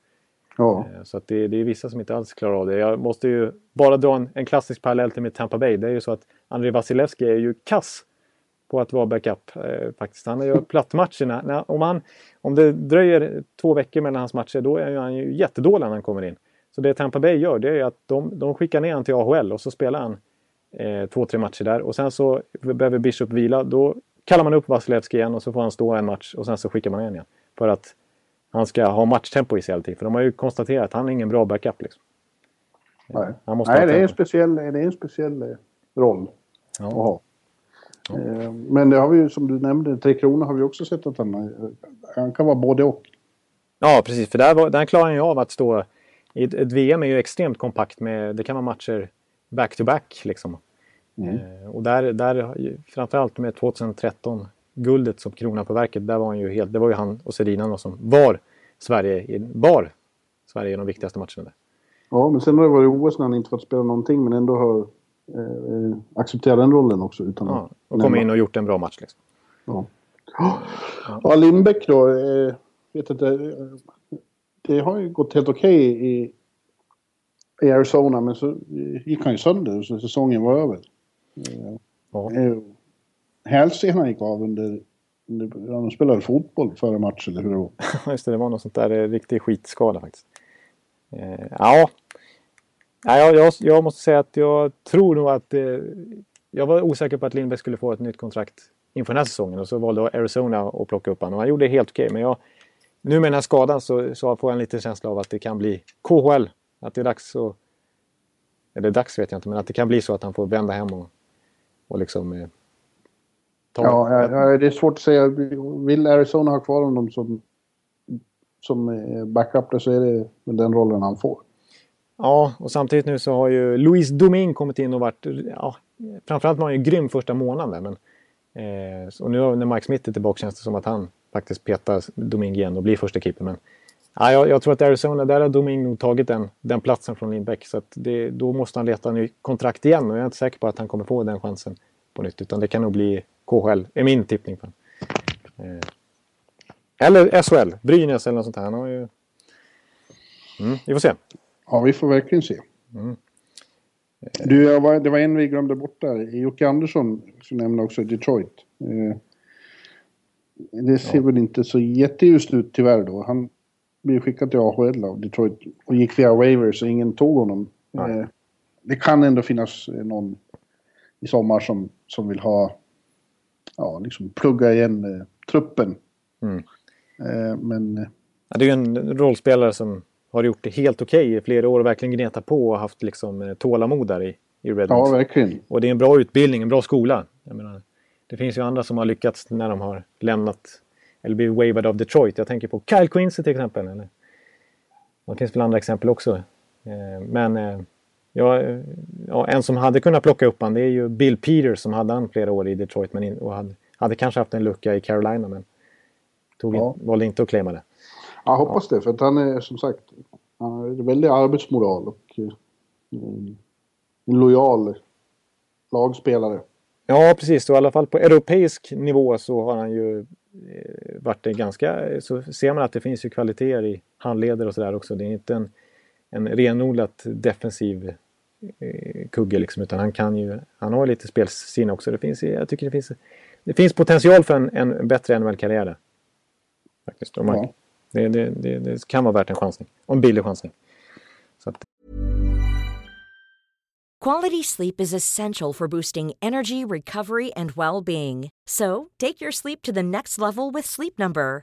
S3: Ja.
S2: Eh, så att det, det är vissa som inte alls klarar av det. Jag måste ju bara dra en, en klassisk parallell till mitt Tampa Bay. Det är ju så att Andrei Vasilevski är ju kass på att vara backup eh, faktiskt. Han gör plattmatcherna. När, om, han, om det dröjer två veckor mellan hans matcher då är han ju jättedålig när han kommer in. Så det Tampa Bay gör det är att de, de skickar ner honom till AHL och så spelar han eh, två, tre matcher där. Och sen så behöver Bishop vila. Då kallar man upp Vasilevski igen och så får han stå en match och sen så skickar man igen igen. För att han ska ha matchtempo i sig hela tiden. För de har ju konstaterat att han är ingen bra backup. Liksom.
S3: Nej, Nej det, är en speciell, det är en speciell eh, roll ja. att ha. Eh, men det har vi ju som du nämnde, Tre Kronor har vi också sett att han, han kan vara både och.
S2: Ja, precis. För där, var, där klarar han ju av att stå... Ett, ett VM är ju extremt kompakt med... Det kan vara matcher back-to-back liksom. Mm. Eh, och där, där, framförallt med 2013 guldet som krona på verket, där var han ju helt... Det var ju han och Sedina som var Sverige, bar Sverige i de viktigaste matcherna. Där.
S3: Ja, men sen har det varit OS när han inte fått spela någonting men ändå har eh, acceptera den rollen också. Utan
S2: ja, och kommit in och gjort en bra match. Liksom.
S3: Ja. Ja. [gasps] ja, Lindbäck då. Eh, vet inte, eh, det har ju gått helt okej okay i, i Arizona men så gick han ju sönder så säsongen var över. Ja. Hälsenan gick av under de spelade fotboll före match eller hur det var. [laughs]
S2: Just det, det var något sånt där riktig skitskada faktiskt. Ja, Nej, jag, jag, jag, måste säga att jag tror nog att... Eh, jag var osäker på att Lindbäck skulle få ett nytt kontrakt inför den här säsongen och så valde Arizona att plocka upp honom. Och han gjorde det helt okej, men jag, nu med den här skadan så, så får jag en liten känsla av att det kan bli KHL. Att det är dags att... Eller dags vet jag inte, men att det kan bli så att han får vända hem och, och liksom... Eh,
S3: ta ja, ja, det är svårt att säga. Vill Arizona ha kvar honom som, som eh, backup så är det den rollen han får.
S2: Ja, och samtidigt nu så har ju Luis Domingue kommit in och varit... Ja, framförallt var han ju grym första månaden. Men, eh, och nu när Mike Smith är tillbaka känns det som att han faktiskt petar Domingue igen och blir första keeper. Men ja, jag, jag, tror att Arizona, där har Domingue nog tagit den, den platsen från Lindbäck. Så att det, då måste han leta ny kontrakt igen och jag är inte säker på att han kommer få den chansen på nytt. Utan det kan nog bli KHL, är min tippning. På eh, eller SHL, Brynäs eller något sånt här. Han har ju... Mm, vi får se.
S3: Ja, vi får verkligen se. Mm. Du, var, det var en vi glömde bort där. Jocke Andersson, som nämnde också Detroit. Eh, det ser ja. väl inte så jätteljust ut tyvärr då. Han blev skickad till AHL av Detroit och gick via waivers och ingen tog honom. Eh, det kan ändå finnas någon i sommar som, som vill ha, ja, liksom plugga igen eh, truppen. Mm. Eh, men...
S2: Ja, det är ju en rollspelare som har gjort det helt okej okay i flera år och verkligen gnetat på och haft liksom eh, tålamod där i, i Red
S3: Ja, verkligen.
S2: Och det är en bra utbildning, en bra skola. Menar, det finns ju andra som har lyckats när de har lämnat eller blivit waved av Detroit. Jag tänker på Kyle Quincy till exempel. Eller, det finns väl andra exempel också. Eh, men eh, ja, en som hade kunnat plocka upp han det är ju Bill Peters som hade han flera år i Detroit men in, och hade, hade kanske haft en lucka i Carolina men tog ja. valde inte att claima det.
S3: Jag hoppas det, för att han är som sagt, han har en väldig arbetsmoral och eh, en lojal lagspelare.
S2: Ja, precis. Och I alla fall på europeisk nivå så har han ju eh, varit en ganska... Så ser man att det finns ju kvaliteter i handleder och sådär också. Det är inte en, en renodlat defensiv eh, kugge liksom, utan han kan ju... Han har lite spelsinne också. Det finns, jag tycker det finns, det finns potential för en, en bättre NHL-karriär där. Faktiskt. Man, ja det, det, det, det, kan vara värt en chansning. Och en billig chansning. Så att,
S4: Quality sleep is essential for boosting energy, recovery, and well being. So, take your sleep to the next level with Sleep Number.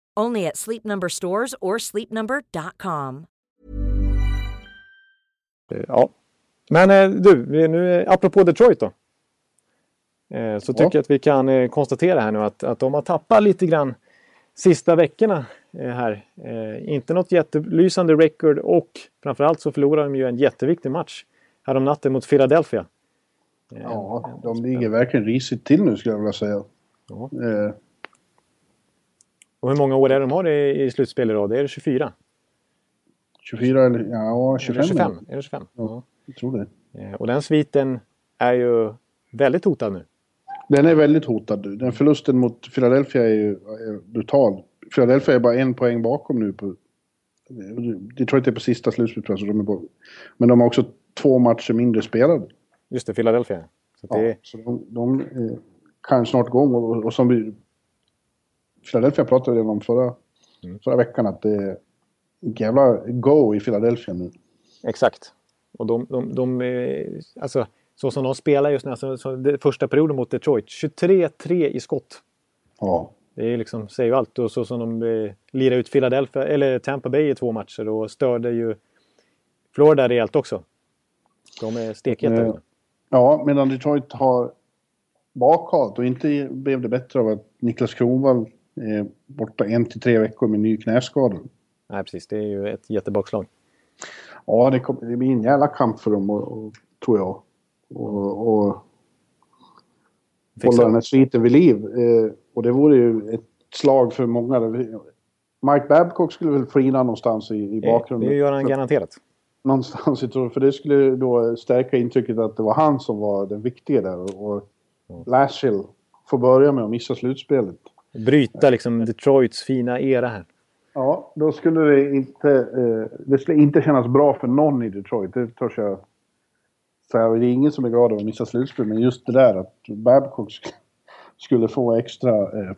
S4: Only at Sleep Number stores or sleepnumber.com.
S2: Ja, men eh, du, nu apropå Detroit då. Eh, så tycker ja. jag att vi kan eh, konstatera här nu att, att de har tappat lite grann sista veckorna här. Inte något jättelysande record och framförallt så förlorar de ju en jätteviktig match härom natten mot Philadelphia.
S3: Ja, de ligger verkligen risigt till nu skulle jag vilja säga. Ja.
S2: Och hur många år är de har i, i slutspel idag? Det är det 24?
S3: 24 eller ja, 25.
S2: Är det 25? Är det 25?
S3: Ja, jag tror det.
S2: Eh, och den sviten är ju väldigt hotad nu.
S3: Den är väldigt hotad. Den förlusten mot Philadelphia är ju brutal. Philadelphia är bara en poäng bakom nu. På, Detroit är på sista slutspelsplats. Men de har också två matcher mindre spelade.
S2: Just det, Philadelphia.
S3: Så, ja, det... så de, de kan snart gå och, och som vi... Philadelphia pratade vi om förra, mm. förra veckan att det är jävla go i Philadelphia nu.
S2: Exakt. Och de, de, de alltså så som de spelar just nu, alltså, första perioden mot Detroit, 23-3 i skott.
S3: Ja.
S2: Det är liksom, säger ju allt. Och så som de eh, lirar ut Philadelphia, eller Tampa Bay i två matcher och störde ju Florida rejält också. De är stekheta. Eh,
S3: Ja, medan Detroit har bakhalt och inte blev det bättre av att Niklas Kronwall är borta en till tre veckor med ny knäskada.
S2: Nej, precis. Det är ju ett jättebakslag.
S3: Ja, det, kommer, det blir en jävla kamp för dem, och, och tror jag. Och, och hålla den här sviten vid liv. Eh, och det vore ju ett slag för många. Mike Babcock skulle väl frina någonstans i, i bakgrunden.
S2: Det gör han garanterat
S3: någonstans. Jag för det skulle då stärka intrycket att det var han som var den viktiga där. Och mm. Lashill får börja med att missa slutspelet.
S2: Bryta liksom Detroits fina era här.
S3: Ja, då skulle det inte... Eh, det skulle inte kännas bra för någon i Detroit. Det törs jag säga. Det är ingen som är glad över att missa slutspel. Men just det där att Babcock skulle få extra eh,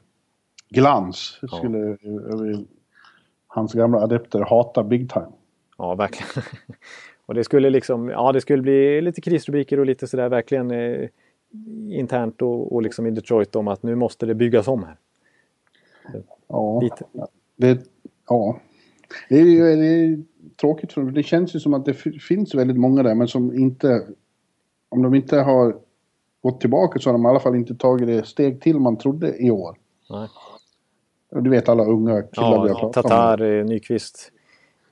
S3: glans. Ja. Skulle eh, hans gamla adepter hata big time.
S2: Ja, verkligen. [laughs] och det skulle liksom, ja det skulle bli lite krisrubriker och lite sådär verkligen eh, internt och, och liksom i Detroit om att nu måste det byggas om här.
S3: Ja, lite. Det, ja. Det är, det är tråkigt för det känns ju som att det finns väldigt många där men som inte, om de inte har gått tillbaka så har de i alla fall inte tagit det steg till man trodde i år.
S2: Nej.
S3: Du vet alla unga killar ja, vi har
S2: pratat Tatar, om. Tatar, Nyqvist.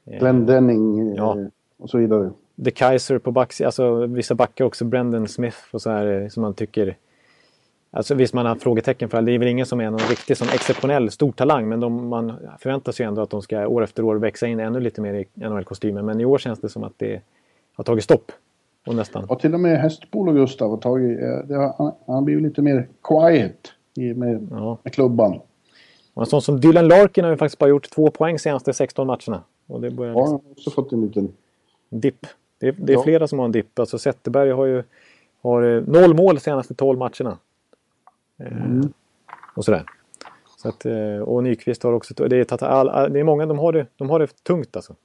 S3: Glenn Denning ja. Eh, och så vidare.
S2: The Kaiser på backsidan, alltså vissa backar också, Brendan Smith och så här eh, som man tycker... Alltså visst man har frågetecken för det är väl ingen som är någon riktig som exceptionell stor talang men de, man förväntar sig ändå att de ska år efter år växa in ännu lite mer i NHL-kostymen. Men i år känns det som att det har tagit stopp. Och nästan.
S3: Och till och med Hästbol och Gustav har tagit... Eh, det har, han har blivit lite mer quiet i, med, ja. med klubban.
S2: Och en sån som Dylan Larkin har ju faktiskt bara gjort två poäng senaste 16 matcherna. Och det
S3: börjar liksom... Ja, han har också fått en liten...
S2: Dipp. Det är, det är ja. flera som har en dipp. Alltså Zetterberg har ju har, eh, noll mål senaste 12 matcherna. Mm. och sådär. Så att, eh, och Nyqvist har också... Det är, det är många, de har det, de har det tungt alltså.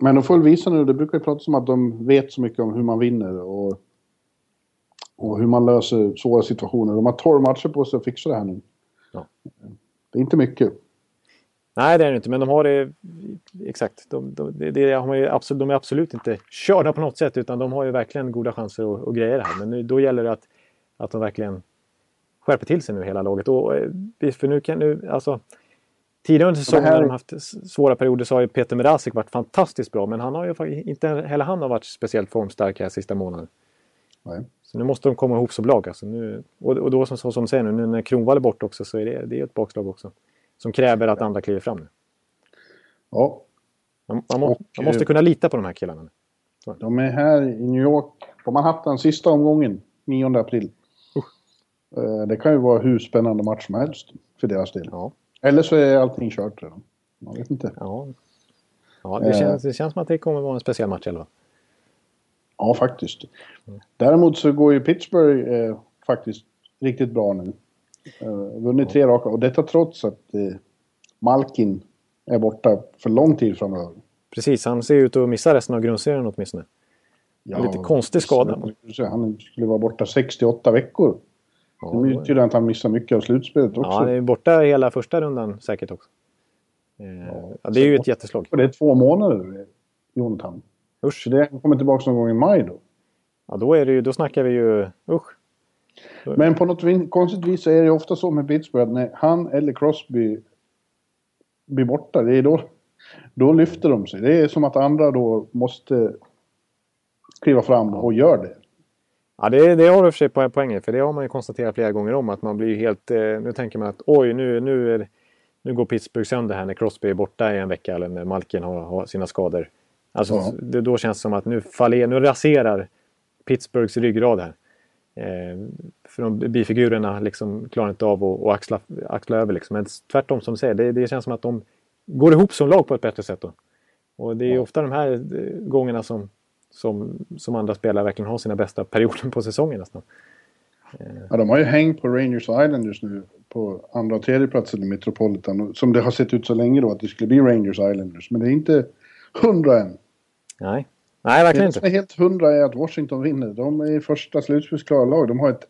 S3: Men de får väl visa nu, det brukar ju pratas om att de vet så mycket om hur man vinner och, och hur man löser svåra situationer. De har 12 matcher på sig att fixa det här nu.
S2: Ja.
S3: Det är inte mycket.
S2: Nej, det är det inte, men de har det... Exakt. De, de, det, det har absolut, de är absolut inte körda på något sätt, utan de har ju verkligen goda chanser att greja det här. Men nu, då gäller det att, att de verkligen skärper till sig nu, hela laget. Och, eh, för nu kan nu, alltså... Tidigare under säsongen när de haft svåra perioder så har ju Peter Mrazek varit fantastiskt bra, men han har ju inte heller han har varit speciellt formstark här sista månaden. Nej. Så nu måste de komma ihop som lag. Alltså nu, och, och då som, som, som säger nu, nu när Kronwall är borta också så är det, det är ett bakslag också. Som kräver att andra kliver fram nu.
S3: Ja.
S2: Man, man, må, och, man måste kunna lita på de här killarna.
S3: Så. De är här i New York på Manhattan sista omgången, 9 april. Uh. Det kan ju vara hur spännande match som helst för deras del. Ja. Eller så är allting kört redan. Man vet inte.
S2: Ja, ja det, känns, det känns som att det kommer vara en speciell match i alla fall.
S3: Ja, faktiskt. Däremot så går ju Pittsburgh eh, faktiskt riktigt bra nu. Eh, vunnit tre raka och detta trots att eh, Malkin är borta för lång tid framöver.
S2: Becis, han ser ut att missa resten av grundserien åtminstone. Ja, lite konstig skada.
S3: Han skulle vara borta 68 veckor. Ja, det betyder att han missar mycket av slutspelet också.
S2: Ja, han är borta hela första rundan säkert också. Eh, ja, det är ju ett jätteslag.
S3: Och det är två månader, Jonathan. Usch. Det kommer tillbaka någon gång i maj då.
S2: Ja, då, är det ju, då snackar vi ju... Usch.
S3: Men på något konstigt vis så är det ofta så med Pittsburgh att när han eller Crosby blir borta, det är då, då lyfter de sig. Det är som att andra då måste kliva fram och gör det.
S2: Ja, det, det har du för sig poänger för det har man ju konstaterat flera gånger om att man blir helt... Eh, nu tänker man att oj, nu, nu, är, nu går Pittsburgh sönder här när Crosby är borta i en vecka eller när Malkin har, har sina skador. Alltså, ja. det, då känns det som att nu, faller, nu raserar Pittsburghs ryggrad här. Eh, för de bifigurerna liksom klarar inte av att, att axla, axla över. Liksom. Men tvärtom som du säger, det, det, känns som att de går ihop som lag på ett bättre sätt. Då. Och det är ja. ofta de här eh, gångerna som, som, som andra spelare verkligen har sina bästa perioder på säsongen nästan.
S3: Ja, de har ju hängt på Rangers Islanders nu på andra och tredje platsen i Metropolitan. Som det har sett ut så länge då att det skulle bli Rangers Islanders. Men det är inte hundra än.
S2: Nej, Nej verkligen
S3: inte. Det som är helt hundra är att Washington vinner. De är första slutspelsklara lag. De har ett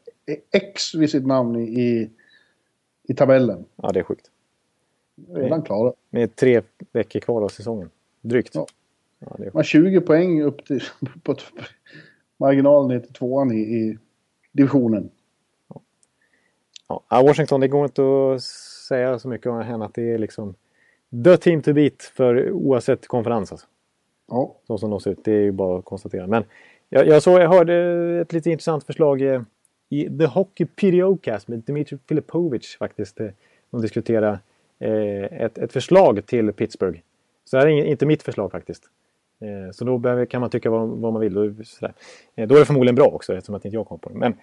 S3: X vid sitt namn i, i, i tabellen.
S2: Ja, det är sjukt.
S3: Redan klara.
S2: Med tre veckor kvar av säsongen. Drygt. Ja.
S3: Ja, Man har 20 poäng upp till [laughs] på marginalen ner till tvåan i, i divisionen.
S2: Ja. ja. Washington, det går inte att säga så mycket om henne att det är liksom the team to beat för oavsett konferens. Alltså. Ja. Så som de ser ut. Det är ju bara att konstatera. Men jag, jag, såg, jag hörde ett lite intressant förslag i, The Hockey PDO-cast med Dmitry Filipovic faktiskt. Eh, de diskuterade eh, ett, ett förslag till Pittsburgh. Så det här är inte mitt förslag faktiskt. Eh, så då kan man tycka vad, vad man vill. Då, eh, då, är det förmodligen bra också eftersom att inte jag kom på det. Men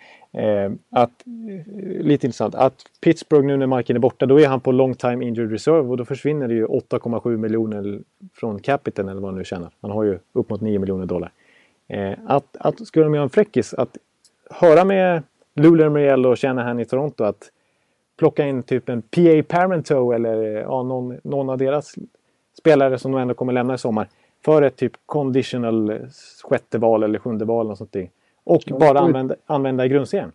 S2: eh, att, eh, lite intressant, att Pittsburgh nu när marken är borta, då är han på long time injured reserve och då försvinner det ju 8,7 miljoner från capiten eller vad han nu tjänar. Han har ju upp mot 9 miljoner dollar. Eh, att, att skulle de göra en fräckis, att höra med Luleå Mariel och Shanahan i Toronto att plocka in typ en PA Parento eller ja, någon, någon av deras spelare som de ändå kommer lämna i sommar för ett typ conditional sjätte val eller sjunde val. Eller sånt och ja, bara använda, använda i grundserien.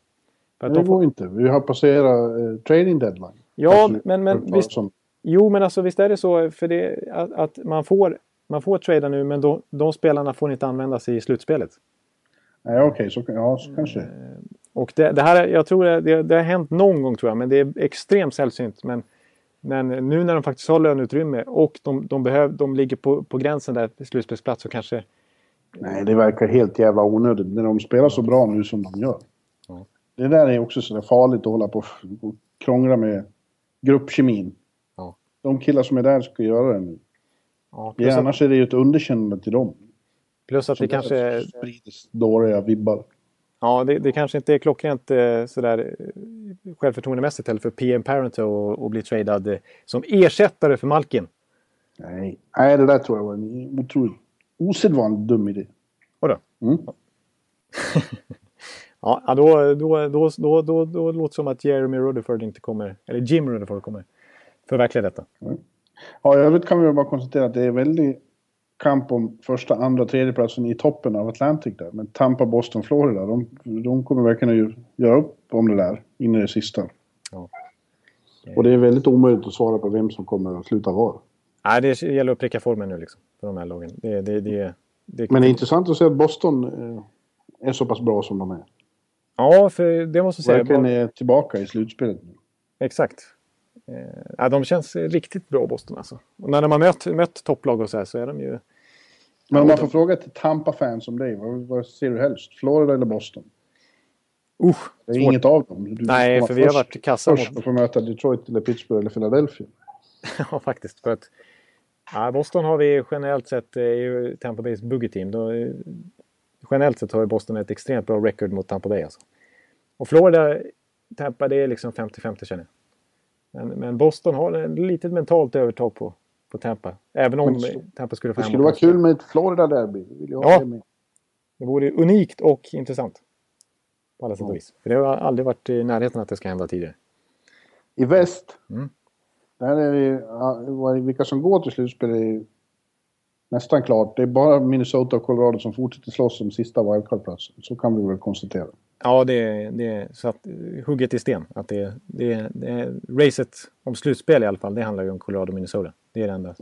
S3: För det de går får... inte. Vi har passerat eh, trading deadline.
S2: Ja, men, men visst, som... Jo, men alltså visst är det så för det, att, att man får man får trada nu men då, de spelarna får inte användas i slutspelet.
S3: Nej, okej, okay, så, ja, så kanske. Eh,
S2: och det, det, här, jag tror det, det, har hänt någon gång tror jag, men det är extremt sällsynt. Men men nu när de faktiskt har löneutrymme och de, de, behöv, de ligger på, på gränsen där till slutspelsplats så kanske...
S3: Nej, det verkar helt jävla onödigt när de spelar så bra nu som de gör. Ja. Det där är också så farligt att hålla på och krångla med gruppkemin. Ja. De killar som är där ska göra det nu. Ja, annars är det ju ett underkännande till dem.
S2: Plus att det kanske...
S3: sprider dåliga vibbar.
S2: Ja, det, det, kanske inte är klockrent eh, sådär eh, självförtroendemässigt heller för PM Parent att bli tradad eh, som ersättare för Malkin.
S3: Nej. Nej, det där tror jag var en otroligt osedvanligt dum idé.
S2: Vadå? Mm. [laughs] ja, då, då, då, då, då, då låter det som att Jeremy Rutherford inte kommer, eller Jim Rutherford kommer förverkliga detta.
S3: Mm. Ja, i övrigt kan vi bara konstatera att det är väldigt kamp om första, andra, tredje platsen i toppen av Atlantic där. Men Tampa, Boston, Florida, de, de kommer verkligen att göra upp om det där in i det sista. Ja. Och det är väldigt omöjligt att svara på vem som kommer att sluta var.
S2: Nej, det gäller att pricka formen nu liksom, för de här lagen. Det, det, det, det,
S3: Men det är intressant att se att Boston eh, är så pass bra som de är.
S2: Ja, för det måste jag säga.
S3: Verkligen är tillbaka i slutspelet nu.
S2: Exakt. Eh, ja, de känns riktigt bra, Boston alltså. Och när de har mött, mött topplag och så här så är de ju...
S3: Men om man får fråga till Tampa-fans som dig, vad, vad ser du helst? Florida eller Boston?
S2: Uh,
S3: det är svårt. inget av dem.
S2: Du Nej, för vi har varit kassa
S3: först mot... få möta Detroit eller Pittsburgh eller Philadelphia. [laughs]
S2: ja, faktiskt. För att, ja, Boston har vi generellt sett, är ju Tampa Bays buggy-team. Generellt sett har Boston ett extremt bra record mot Tampa Bay. Alltså. Och Florida, Tampa, det är liksom 50-50 känner jag. Men, men Boston har ett litet mentalt övertag på, på Tampa. Även om så, Tampa skulle få
S3: Det skulle vara kul med ett Florida-derby.
S2: Ja, det, det vore unikt och intressant. På alla sätt och vis. För det har aldrig varit i närheten att det ska hända tidigare.
S3: I väst, mm. där är det, vilka som går till slutspel är nästan klart. Det är bara Minnesota och Colorado som fortsätter slåss om sista wildcard-platsen. Så kan vi väl konstatera.
S2: Ja, det är, det är så att, hugget i sten. Att det, det, det, racet om slutspel i alla fall, det handlar ju om Colorado och Minnesota. Det är det enda.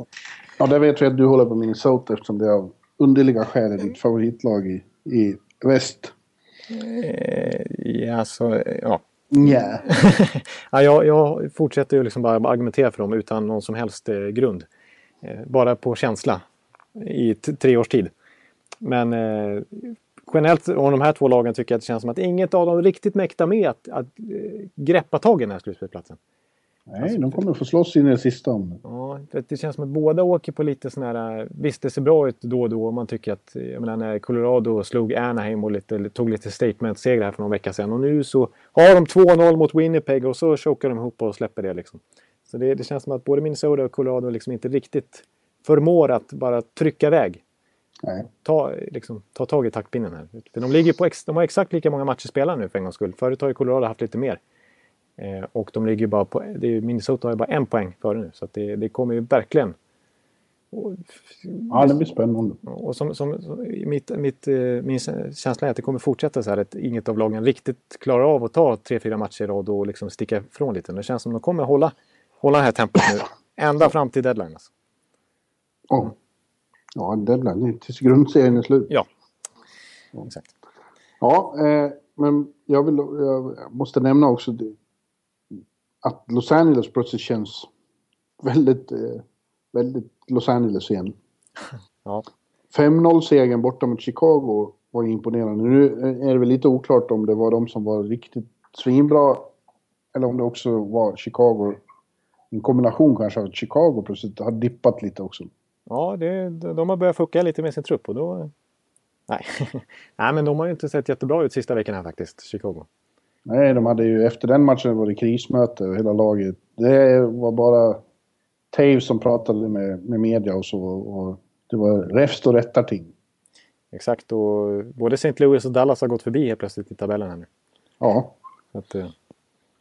S3: Ja, där vet vi att du håller på Minnesota eftersom det är av underliga skäl är ditt favoritlag i, i väst.
S2: Eh, ja, så, ja.
S3: Yeah. [laughs]
S2: ja, jag, jag fortsätter ju liksom bara argumentera för dem utan någon som helst eh, grund. Eh, bara på känsla i tre års tid. Men eh, generellt om de här två lagen tycker jag att det känns som att inget av dem riktigt mäktar med att, att eh, greppa tag i den här slutspelsplatsen.
S3: Nej, alltså, de kommer få slåss in i det sista om
S2: Ja, det känns som att båda åker på lite sån här... Visst, det ser bra ut då och då. Man tycker att... Jag menar när Colorado slog Anaheim och lite, tog lite statement-seger här för någon vecka sedan. Och nu så har de 2-0 mot Winnipeg och så chokar de ihop och släpper det liksom. Så det, det känns som att både Minnesota och Colorado liksom inte riktigt förmår att bara trycka iväg.
S3: Nej.
S2: Ta, liksom, ta tag i taktpinnen här. För de, ligger på ex, de har exakt lika många matcher spelade nu för en gångs skull. Förut har ju Colorado haft lite mer. Eh, och de ligger bara på... Det är, Minnesota har ju bara en poäng före nu. Så det, det kommer ju verkligen...
S3: Och, ja, det blir spännande.
S2: Och som, som, som, mitt, mitt, eh, min känsla är att det kommer fortsätta så här att inget av lagen riktigt klarar av att ta tre, fyra matcher i rad och liksom sticka ifrån lite. Det känns som de kommer hålla, hålla det här tempot nu. Ända fram till deadline. Alltså.
S3: Oh. Ja, deadline tills grundserien är slut.
S2: Ja, exakt.
S3: Ja, eh, men jag, vill, jag måste nämna också att Los Angeles plötsligt känns väldigt, eh, väldigt Los Angeles igen. [laughs]
S2: Ja.
S3: 5-0-segern borta mot Chicago var imponerande. Nu är det väl lite oklart om det var de som var riktigt svinbra eller om det också var Chicago. En kombination kanske av att Chicago plötsligt har dippat lite också.
S2: Ja, det, de har börjat fucka lite med sin trupp och då... Nej. [laughs] Nej, men de har ju inte sett jättebra ut sista veckan här faktiskt, Chicago.
S3: Nej, de hade ju efter den matchen var det krismöte och hela laget. Det var bara Taves som pratade med, med media och så. Och det var räfst och rättarting.
S2: Exakt, och både St. Louis och Dallas har gått förbi helt plötsligt i tabellen här nu.
S3: Ja.
S2: Att, uh...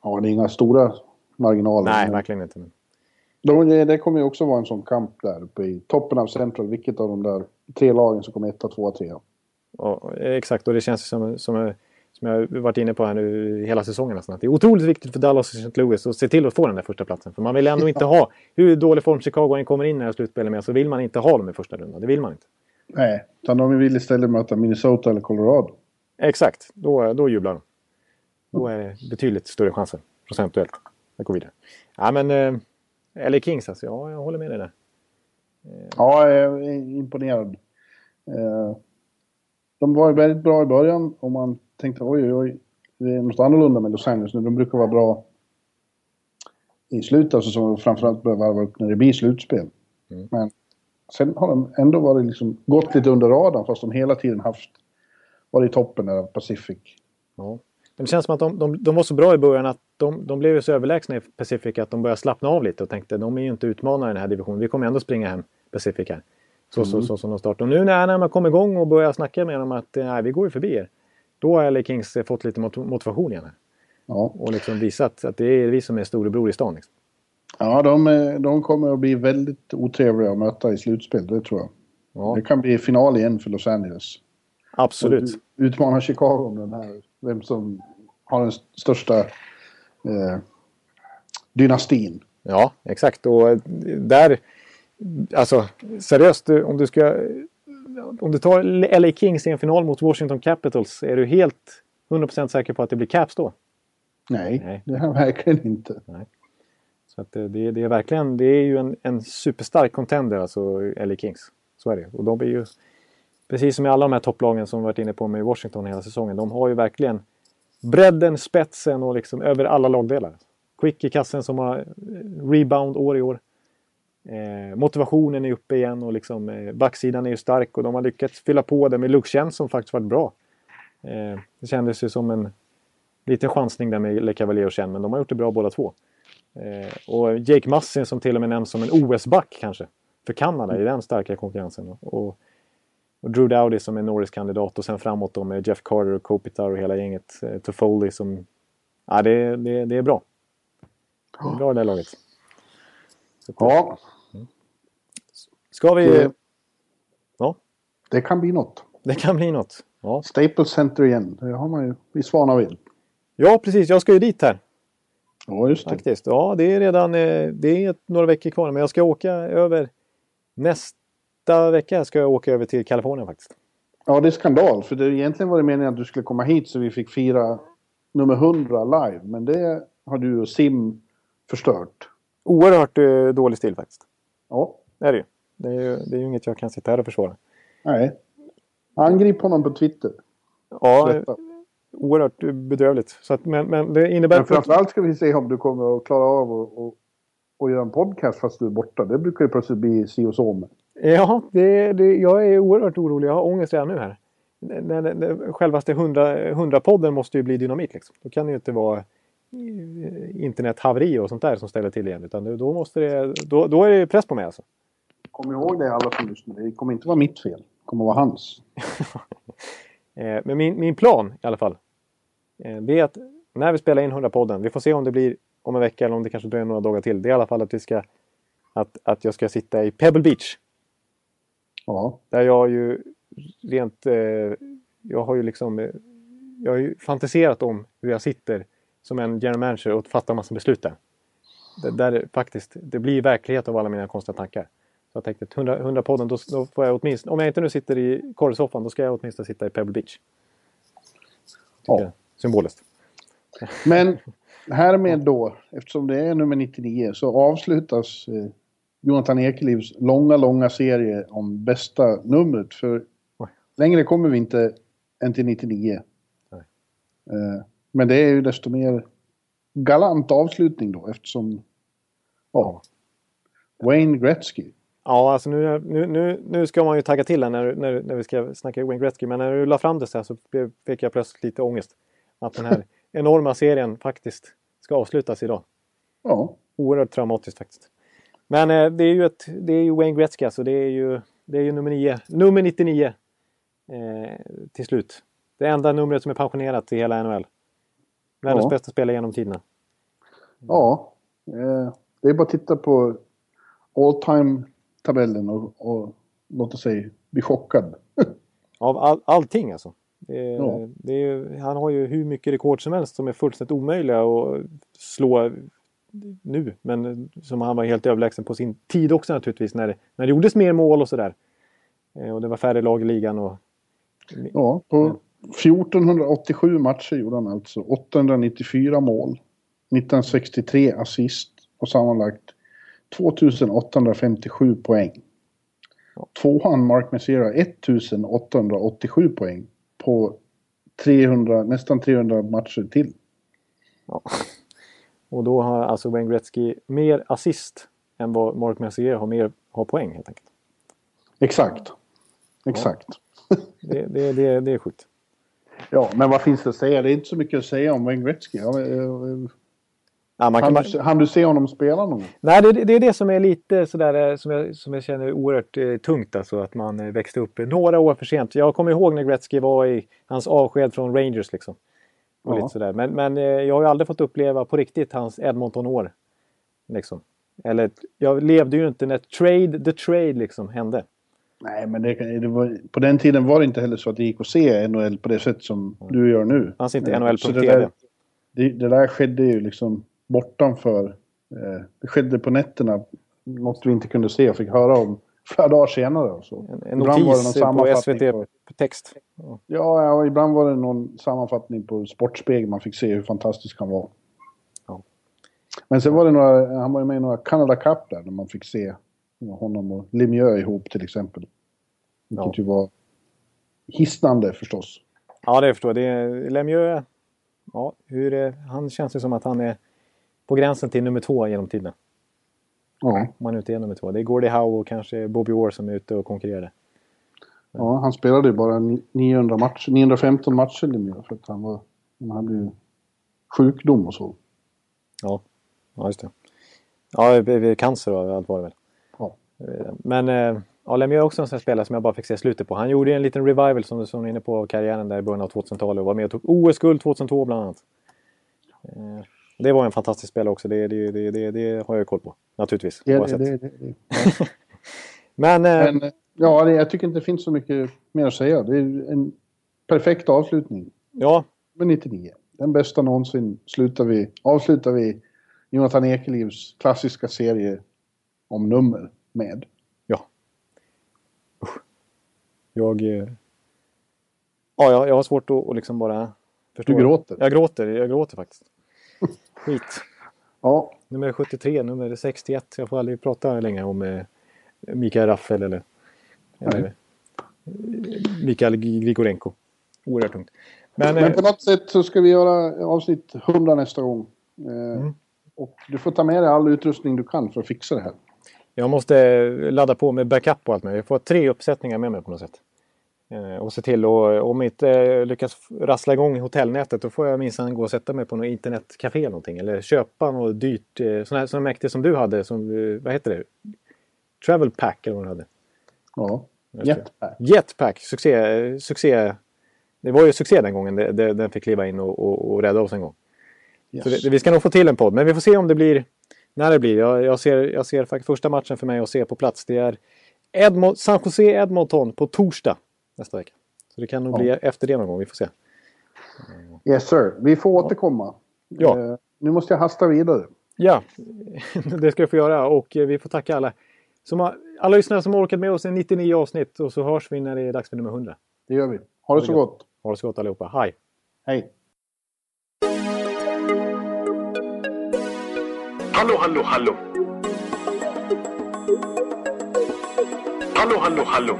S3: Ja, det är inga stora marginaler.
S2: Nej, verkligen inte.
S3: De, det kommer ju också vara en sån kamp där uppe i toppen av Central. Vilket av de där tre lagen som kommer etta, tvåa, trea.
S2: Ja, exakt, och det känns som, som, som jag varit inne på här nu hela säsongen nästan. Att det är otroligt viktigt för Dallas och St. Louis att se till att få den där första platsen. För man vill ändå inte ha, hur dålig form Chicago än kommer in i det här slutspelet med, så vill man inte ha dem i första rundan. Det vill man inte.
S3: Nej, utan de vill istället möta Minnesota eller Colorado.
S2: Exakt, då, då jublar de. Då är det betydligt större chanser procentuellt att gå vidare. Ja, men eh, eller Kings alltså, ja, jag håller med dig där.
S3: Ja, jag är imponerad. Eh, de var väldigt bra i början och man tänkte oj, oj, det är något annorlunda med Los Angeles nu. De brukar vara bra i slutet av säsongen och framförallt börja varva upp när det blir slutspel. Mm. Men sen har de ändå varit liksom, gått lite under radarn fast de hela tiden haft varit i toppen av Pacific.
S2: Ja. Det känns som att de, de, de var så bra i början att de, de blev så överlägsna i Pacific att de började slappna av lite och tänkte de är ju inte utmanare i den här divisionen. Vi kommer ändå springa hem Pacific här. Så, mm. så, så som de startade. Och nu när, när man kom igång och började snacka med dem att nej, vi går ju förbi er. Då har LA Kings fått lite motivation igen. Här.
S3: Ja.
S2: Och liksom visat att det är vi som är storebror i stan. Liksom.
S3: Ja, de, de kommer att bli väldigt otrevliga att möta i slutspel, det tror jag. Ja. Det kan bli final igen för Los Angeles.
S2: Absolut.
S3: Utmana Chicago om den här, vem som har den största eh, dynastin.
S2: Ja, exakt. Och där, alltså seriöst, om du ska... Om du tar LA Kings i en final mot Washington Capitals, är du helt 100% säker på att det blir Caps då?
S3: Nej,
S2: Nej.
S3: det är han verkligen inte.
S2: Så att det, det är verkligen, det är ju en, en superstark contender alltså LA Kings. Så är det. Och de är ju, precis som i alla de här topplagen som vi varit inne på med Washington hela säsongen, de har ju verkligen bredden, spetsen och liksom över alla lagdelar. Quick i kassen som har eh, rebound år i år. Eh, motivationen är uppe igen och liksom, eh, backsidan är ju stark och de har lyckats fylla på det med Luke som faktiskt varit bra. Eh, det kändes ju som en liten chansning där med Le Cavalier och Chen, men de har gjort det bra båda två. Eh, och Jake Massin som till och med nämns som en OS-back kanske. För Kanada i den starka konkurrensen. Och, och Drew Dowdy som är Norris-kandidat och sen framåt då med Jeff Carter och Kopitar och hela gänget. Eh, Toffoli som... Ja, det, det, det är bra. Det är bra det här laget. Så,
S3: Ja,
S2: Ska vi...
S3: det,
S2: Ja,
S3: det kan bli något.
S2: det kan bli något. Ja.
S3: Staples Center igen, det har man ju i Svanaville.
S2: ja, precis. Jag ska ju dit här.
S3: Ja, just det.
S2: Faktiskt. Ja, det är redan eh, det är några veckor kvar. Men jag ska åka över nästa vecka ska jag åka över till Kalifornien faktiskt.
S3: Ja, det är skandal. För det, egentligen var det meningen att du skulle komma hit så vi fick fira nummer 100 live. Men det har du och Sim förstört.
S2: Oerhört eh, dålig stil faktiskt.
S3: Ja,
S2: Det är det ju. Det är ju, det är ju inget jag kan sitta här och försvara.
S3: nej. Angrip honom på Twitter.
S2: Ja,
S3: Detta.
S2: oerhört bedrövligt. Så att, men, men det innebär...
S3: Men framförallt ska vi se om du kommer att klara av att och, och göra en podcast fast du är borta. Det brukar ju plötsligt bli si och så med.
S2: Ja, det, det, jag är oerhört orolig. Jag har ångest redan nu här. När, när, när, självaste 100-podden måste ju bli dynamit. Liksom. Då kan det ju inte vara eh, internethaveri och sånt där som ställer till igen. Utan det- då, måste det, då, då är det press på mig alltså.
S3: Kom ihåg det alla som lyssnar. Det kommer inte vara mitt fel. Det kommer vara hans. [laughs]
S2: Eh, men min, min plan i alla fall. Eh, det är att när vi spelar in 100-podden. Vi får se om det blir om en vecka eller om det kanske dröjer några dagar till. Det är i alla fall att vi ska... Att, att jag ska sitta i Pebble Beach.
S3: Ja,
S2: Där jag ju rent... Eh, jag har ju liksom... Jag har ju fantiserat om hur jag sitter som en general manager och fattar massa beslut där. Det, där är faktiskt, det blir verklighet av alla mina konstiga tankar. Så jag tänkte att 100, 100 podden, då, då får jag åtminstone... Om jag inte nu sitter i korrsoffan, då ska jag åtminstone sitta i Pebble Beach. Tycker
S3: Ja.
S2: Symboliskt. [laughs]
S3: Men härmed då, eftersom det är nummer 99, så avslutas eh, Jonathan Ekelivs långa, långa serie om bästa numret. För
S2: Oj.
S3: längre kommer vi inte än till 99.
S2: Nej.
S3: Eh, men det är ju desto mer galant avslutning då eftersom ja, Wayne Gretzky.
S2: Ja, alltså nu, nu, nu, nu ska man ju tagga till här när, när, när vi ska snacka Wayne Gretzky. Men när du la fram det så här så fick jag plötsligt lite ångest. Att den här [laughs] enorma serien faktiskt ska avslutas idag.
S3: Ja,
S2: Oerhört traumatiskt faktiskt. Men eh, det är ju ett, det är ju Wayne Gretzky alltså. Det är ju, det är ju nummer, nio, nummer 99 eh, till slut. Det enda numret som är pensionerat i hela NHL. Världens
S3: Ja.
S2: bästa spelare genom tiderna.
S3: ja. Eh, det är bara att titta på all time-tabellen och, och låt oss säga bli chockad. [laughs]
S2: Av all, allting alltså. Det,
S3: Ja.
S2: det ju- han har ju hur mycket rekord som helst som är fullständigt omöjliga att slå nu. Men som han var helt överlägsen på sin tid också naturligtvis. När, när det gjordes mer mål och sådär. Eh, Och det var färre lag i ligan. Och,
S3: Ja, på 1487 matcher gjorde han alltså 894 mål, 1963 assist och sammanlagt 2857 poäng. Tvåan Mark Messier 1887 poäng på 300, nästan 300 matcher till.
S2: ja. och då har alltså Wayne Gretzky mer assist än vad Mark Messier har, mer, har poäng helt enkelt.
S3: Exakt. Exakt.
S2: Det, det, det, det är sjukt.
S3: Ja, men vad finns det att säga? Det är inte så mycket att säga om Wayne Gretzky. Ja,
S2: man
S3: Han,
S2: kan,
S3: du, han du se honom spela någon?
S2: Nej, det, det är det som är lite sådär eh, som jag, som jag känner oerhört eh, tungt. Alltså att man eh, växte upp några år för sent. Jag kommer ihåg när Gretzky var i hans avsked från Rangers liksom. Och
S3: Ja.
S2: lite sådär. Men, men eh, jag har ju aldrig fått uppleva på riktigt hans Edmonton-år. Liksom. Eller jag levde ju inte när Trade the Trade liksom hände.
S3: Nej, men det, det var, på den tiden var det inte heller så att det gick att se NHL på det sätt som du gör nu.
S2: Fanns inte
S3: Eh,
S2: NHL.tv.
S3: det, det där skedde ju liksom bortanför Eh, det skedde på nätterna. Något vi inte kunde se och fick höra om flera dagar senare. Och så.
S2: En, en
S3: Ibland var det
S2: notis
S3: någon
S2: på
S3: sammanfattning på-
S2: SVT-text.
S3: Ja, ja, ibland var det någon sammanfattning på Sportspegeln. Man fick se hur fantastisk han var.
S2: Ja.
S3: Men sen var det några, han var ju med i några Canada Cup där, där man fick se honom och Lemieux ihop till exempel. Vilket
S2: Ja.
S3: ju var hisnande förstås.
S2: Ja, det förstår jag. Det är Lemieux, ja, hur är, han känns ju som att han är på gränsen till nummer två genom tiden.
S3: Ja,
S2: Om han inte är nummer två. Det är Gordie Howe och kanske Bobby Orr som är ute och konkurrerar.
S3: ja han spelade ju bara ni- 900 matcher, 915 matcher Lemieux för att han var, han hade ju sjukdom och så.
S2: Ja, ja just det. Ja, det är cancer och allt var det väl.
S3: Ja.
S2: Eh, Men eh, ja, Lemieux är också en sån spelare som jag bara fick se slutet på. Han gjorde en liten revival som, som du är inne på karriären där i början av 2000-talet och var med och tog OS-guld 2002 bland annat. Det var en fantastisk spelare också. Det, det, det, det, det har jag ju koll på. Naturligtvis.
S3: Det,
S2: oavsett.
S3: det, det, det. [laughs]
S2: Men, eh,
S3: Men eh, ja, det, jag tycker inte det finns så mycket mer att säga. Det är en perfekt avslutning.
S2: ja,
S3: med 99. Den bästa någonsin slutar vi, avslutar vi Jonathan Ekelivs klassiska serie om nummer med.
S2: ja. Jag... eh, Ja, jag, jag har svårt att, att liksom bara... Förstå.
S3: Du gråter.
S2: Jag gråter, jag gråter faktiskt. Skit.
S3: Ja,
S2: Nummer 73, nummer 61. Jag får aldrig prata längre om eh, Mikael Raffel eller, eller eh, Mikael Grigorenko. Oerhört tungt. Men,
S3: men
S2: eh,
S3: på något sätt så ska vi göra avsnitt 100 nästa gång. Eh,
S2: Mm.
S3: Och du får ta med dig all utrustning du kan för att fixa det här.
S2: jag måste ladda på med backup och allt möjligt. Jag får tre uppsättningar med mig på något sätt. Eh, och se till och om jag inte eh, lyckas rassla igång hotellnätet då får jag minsann gå och sätta mig på något internetcafé eller någonting. Eller köpa något dyrt, eh, sån här, sån här mäktig som du hade. Som, eh, vad heter det? Travel pack eller vad du hade.
S3: Ja, jetpack.
S2: Jetpack, succé, succé. Det var ju succé den gången det, det, den fick kliva in och, och, och rädda oss en gång.
S3: Yes.
S2: Så det, vi ska nog få till en podd, men vi får se om det blir när det blir. Jag, jag ser, jag ser faktiskt första matchen för mig att se på plats. Det är Edmont, San Jose Edmonton på torsdag nästa vecka. Så det kan nog
S3: Ja.
S2: bli efter det någon gång, vi får se.
S3: Yes sir, vi får återkomma.
S2: Ja.
S3: Eh, nu måste jag hasta vidare.
S2: Ja, [laughs] det ska vi få göra och eh, vi får tacka alla. Som har, alla lyssnare som har orkat med oss i 99 avsnitt och så hörs vi när det är dags för nummer 100.
S3: Det gör vi. Ha det så gott.
S2: Ha det så gott allihopa. Hej!
S3: Hej.
S5: Hallå, hallå, hallå. Hallå, hallå, hallå.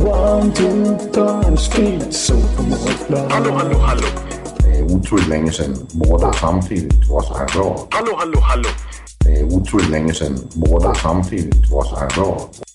S6: One, two, three, speed, so
S5: Hallå, hallå, hallå.
S7: Det er utroligt længe siden mor, der samtidig var så her råd.
S5: Hallå, hallå, hallå.
S7: Det er utroligt længe siden mor, der samtidig var så her råd.